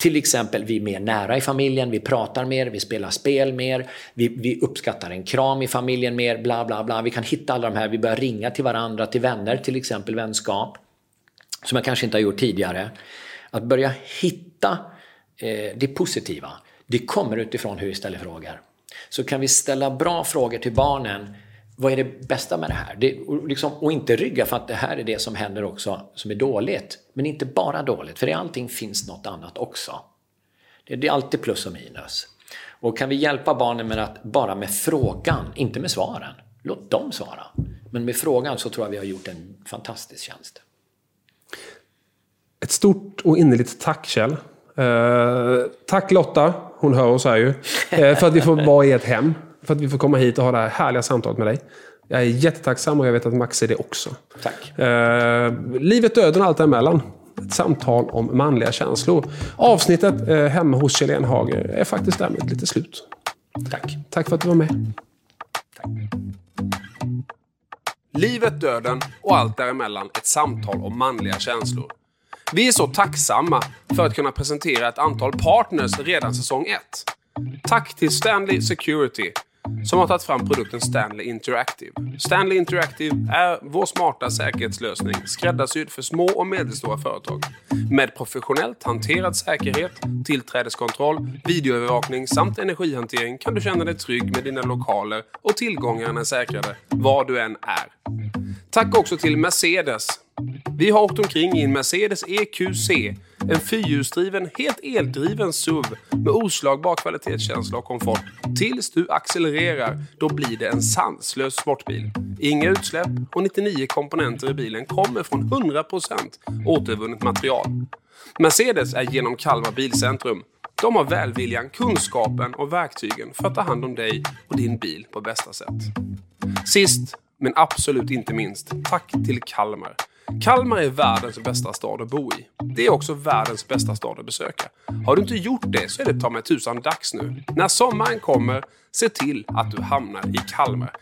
Till exempel, vi är mer nära i familjen, vi pratar mer, vi spelar spel mer, vi, vi, uppskattar en kram i familjen mer, bla bla bla. Vi kan hitta alla de här, vi börjar ringa till varandra, till vänner, till exempel vänskap. Som jag kanske inte har gjort tidigare. Att börja hitta eh, det positiva, det kommer utifrån hur vi ställer frågor. Så kan vi ställa bra frågor till barnen vad är det bästa med det här? Det, och, liksom, och, inte rygga för att det här är det som händer också som är dåligt. Men inte bara dåligt, för i allting finns något annat också. Det, det är alltid plus och minus. Och kan vi hjälpa barnen med att bara med frågan, inte med svaren, låt dem svara. Men med frågan så tror jag vi har gjort en fantastisk tjänst. Ett stort och innerligt tack Kjell. Eh, tack Lotta, hon hör oss här ju. Eh, för att vi får vara i ett hem för att vi får komma hit och ha det här härliga samtalet med dig. Jag är jättetacksam och jag vet att Max är det också. Tack. Eh, livet, döden och allt däremellan. Ett samtal om manliga känslor. Avsnittet eh, hemma hos Kjell Enhage är faktiskt därmed lite slut. Tack. Tack för att du var med. Tack. Livet, döden och allt däremellan. Ett samtal om manliga känslor. Vi är så tacksamma för att kunna presentera ett antal partners redan säsong 1. Tack till Stanley Security som har tagit fram produkten Stanley Interactive. Stanley Interactive är vår smarta säkerhetslösning skräddarsydd för små och medelstora företag. Med professionellt hanterad säkerhet, tillträdeskontroll, videoövervakning samt energihantering kan du känna dig trygg med dina lokaler och tillgångarna är säkrade var du än är. Tack också till Mercedes vi har åkt omkring i en Mercedes EQC. En fyrhjulsdriven, helt eldriven SUV med oslagbar kvalitetskänsla och komfort. Tills du accelererar, då blir det en sanslös sportbil. Inga utsläpp och 99 komponenter i bilen kommer från 100% återvunnet material. Mercedes är genom Kalmar Bilcentrum. De har välviljan, kunskapen och verktygen för att ta hand om dig och din bil på bästa sätt. Sist, men absolut inte minst, tack till Kalmar. Kalmar är världens bästa stad att bo i. Det är också världens bästa stad att besöka. Har du inte gjort det så är det ta mig tusan dags nu. När sommaren kommer, se till att du hamnar i Kalmar.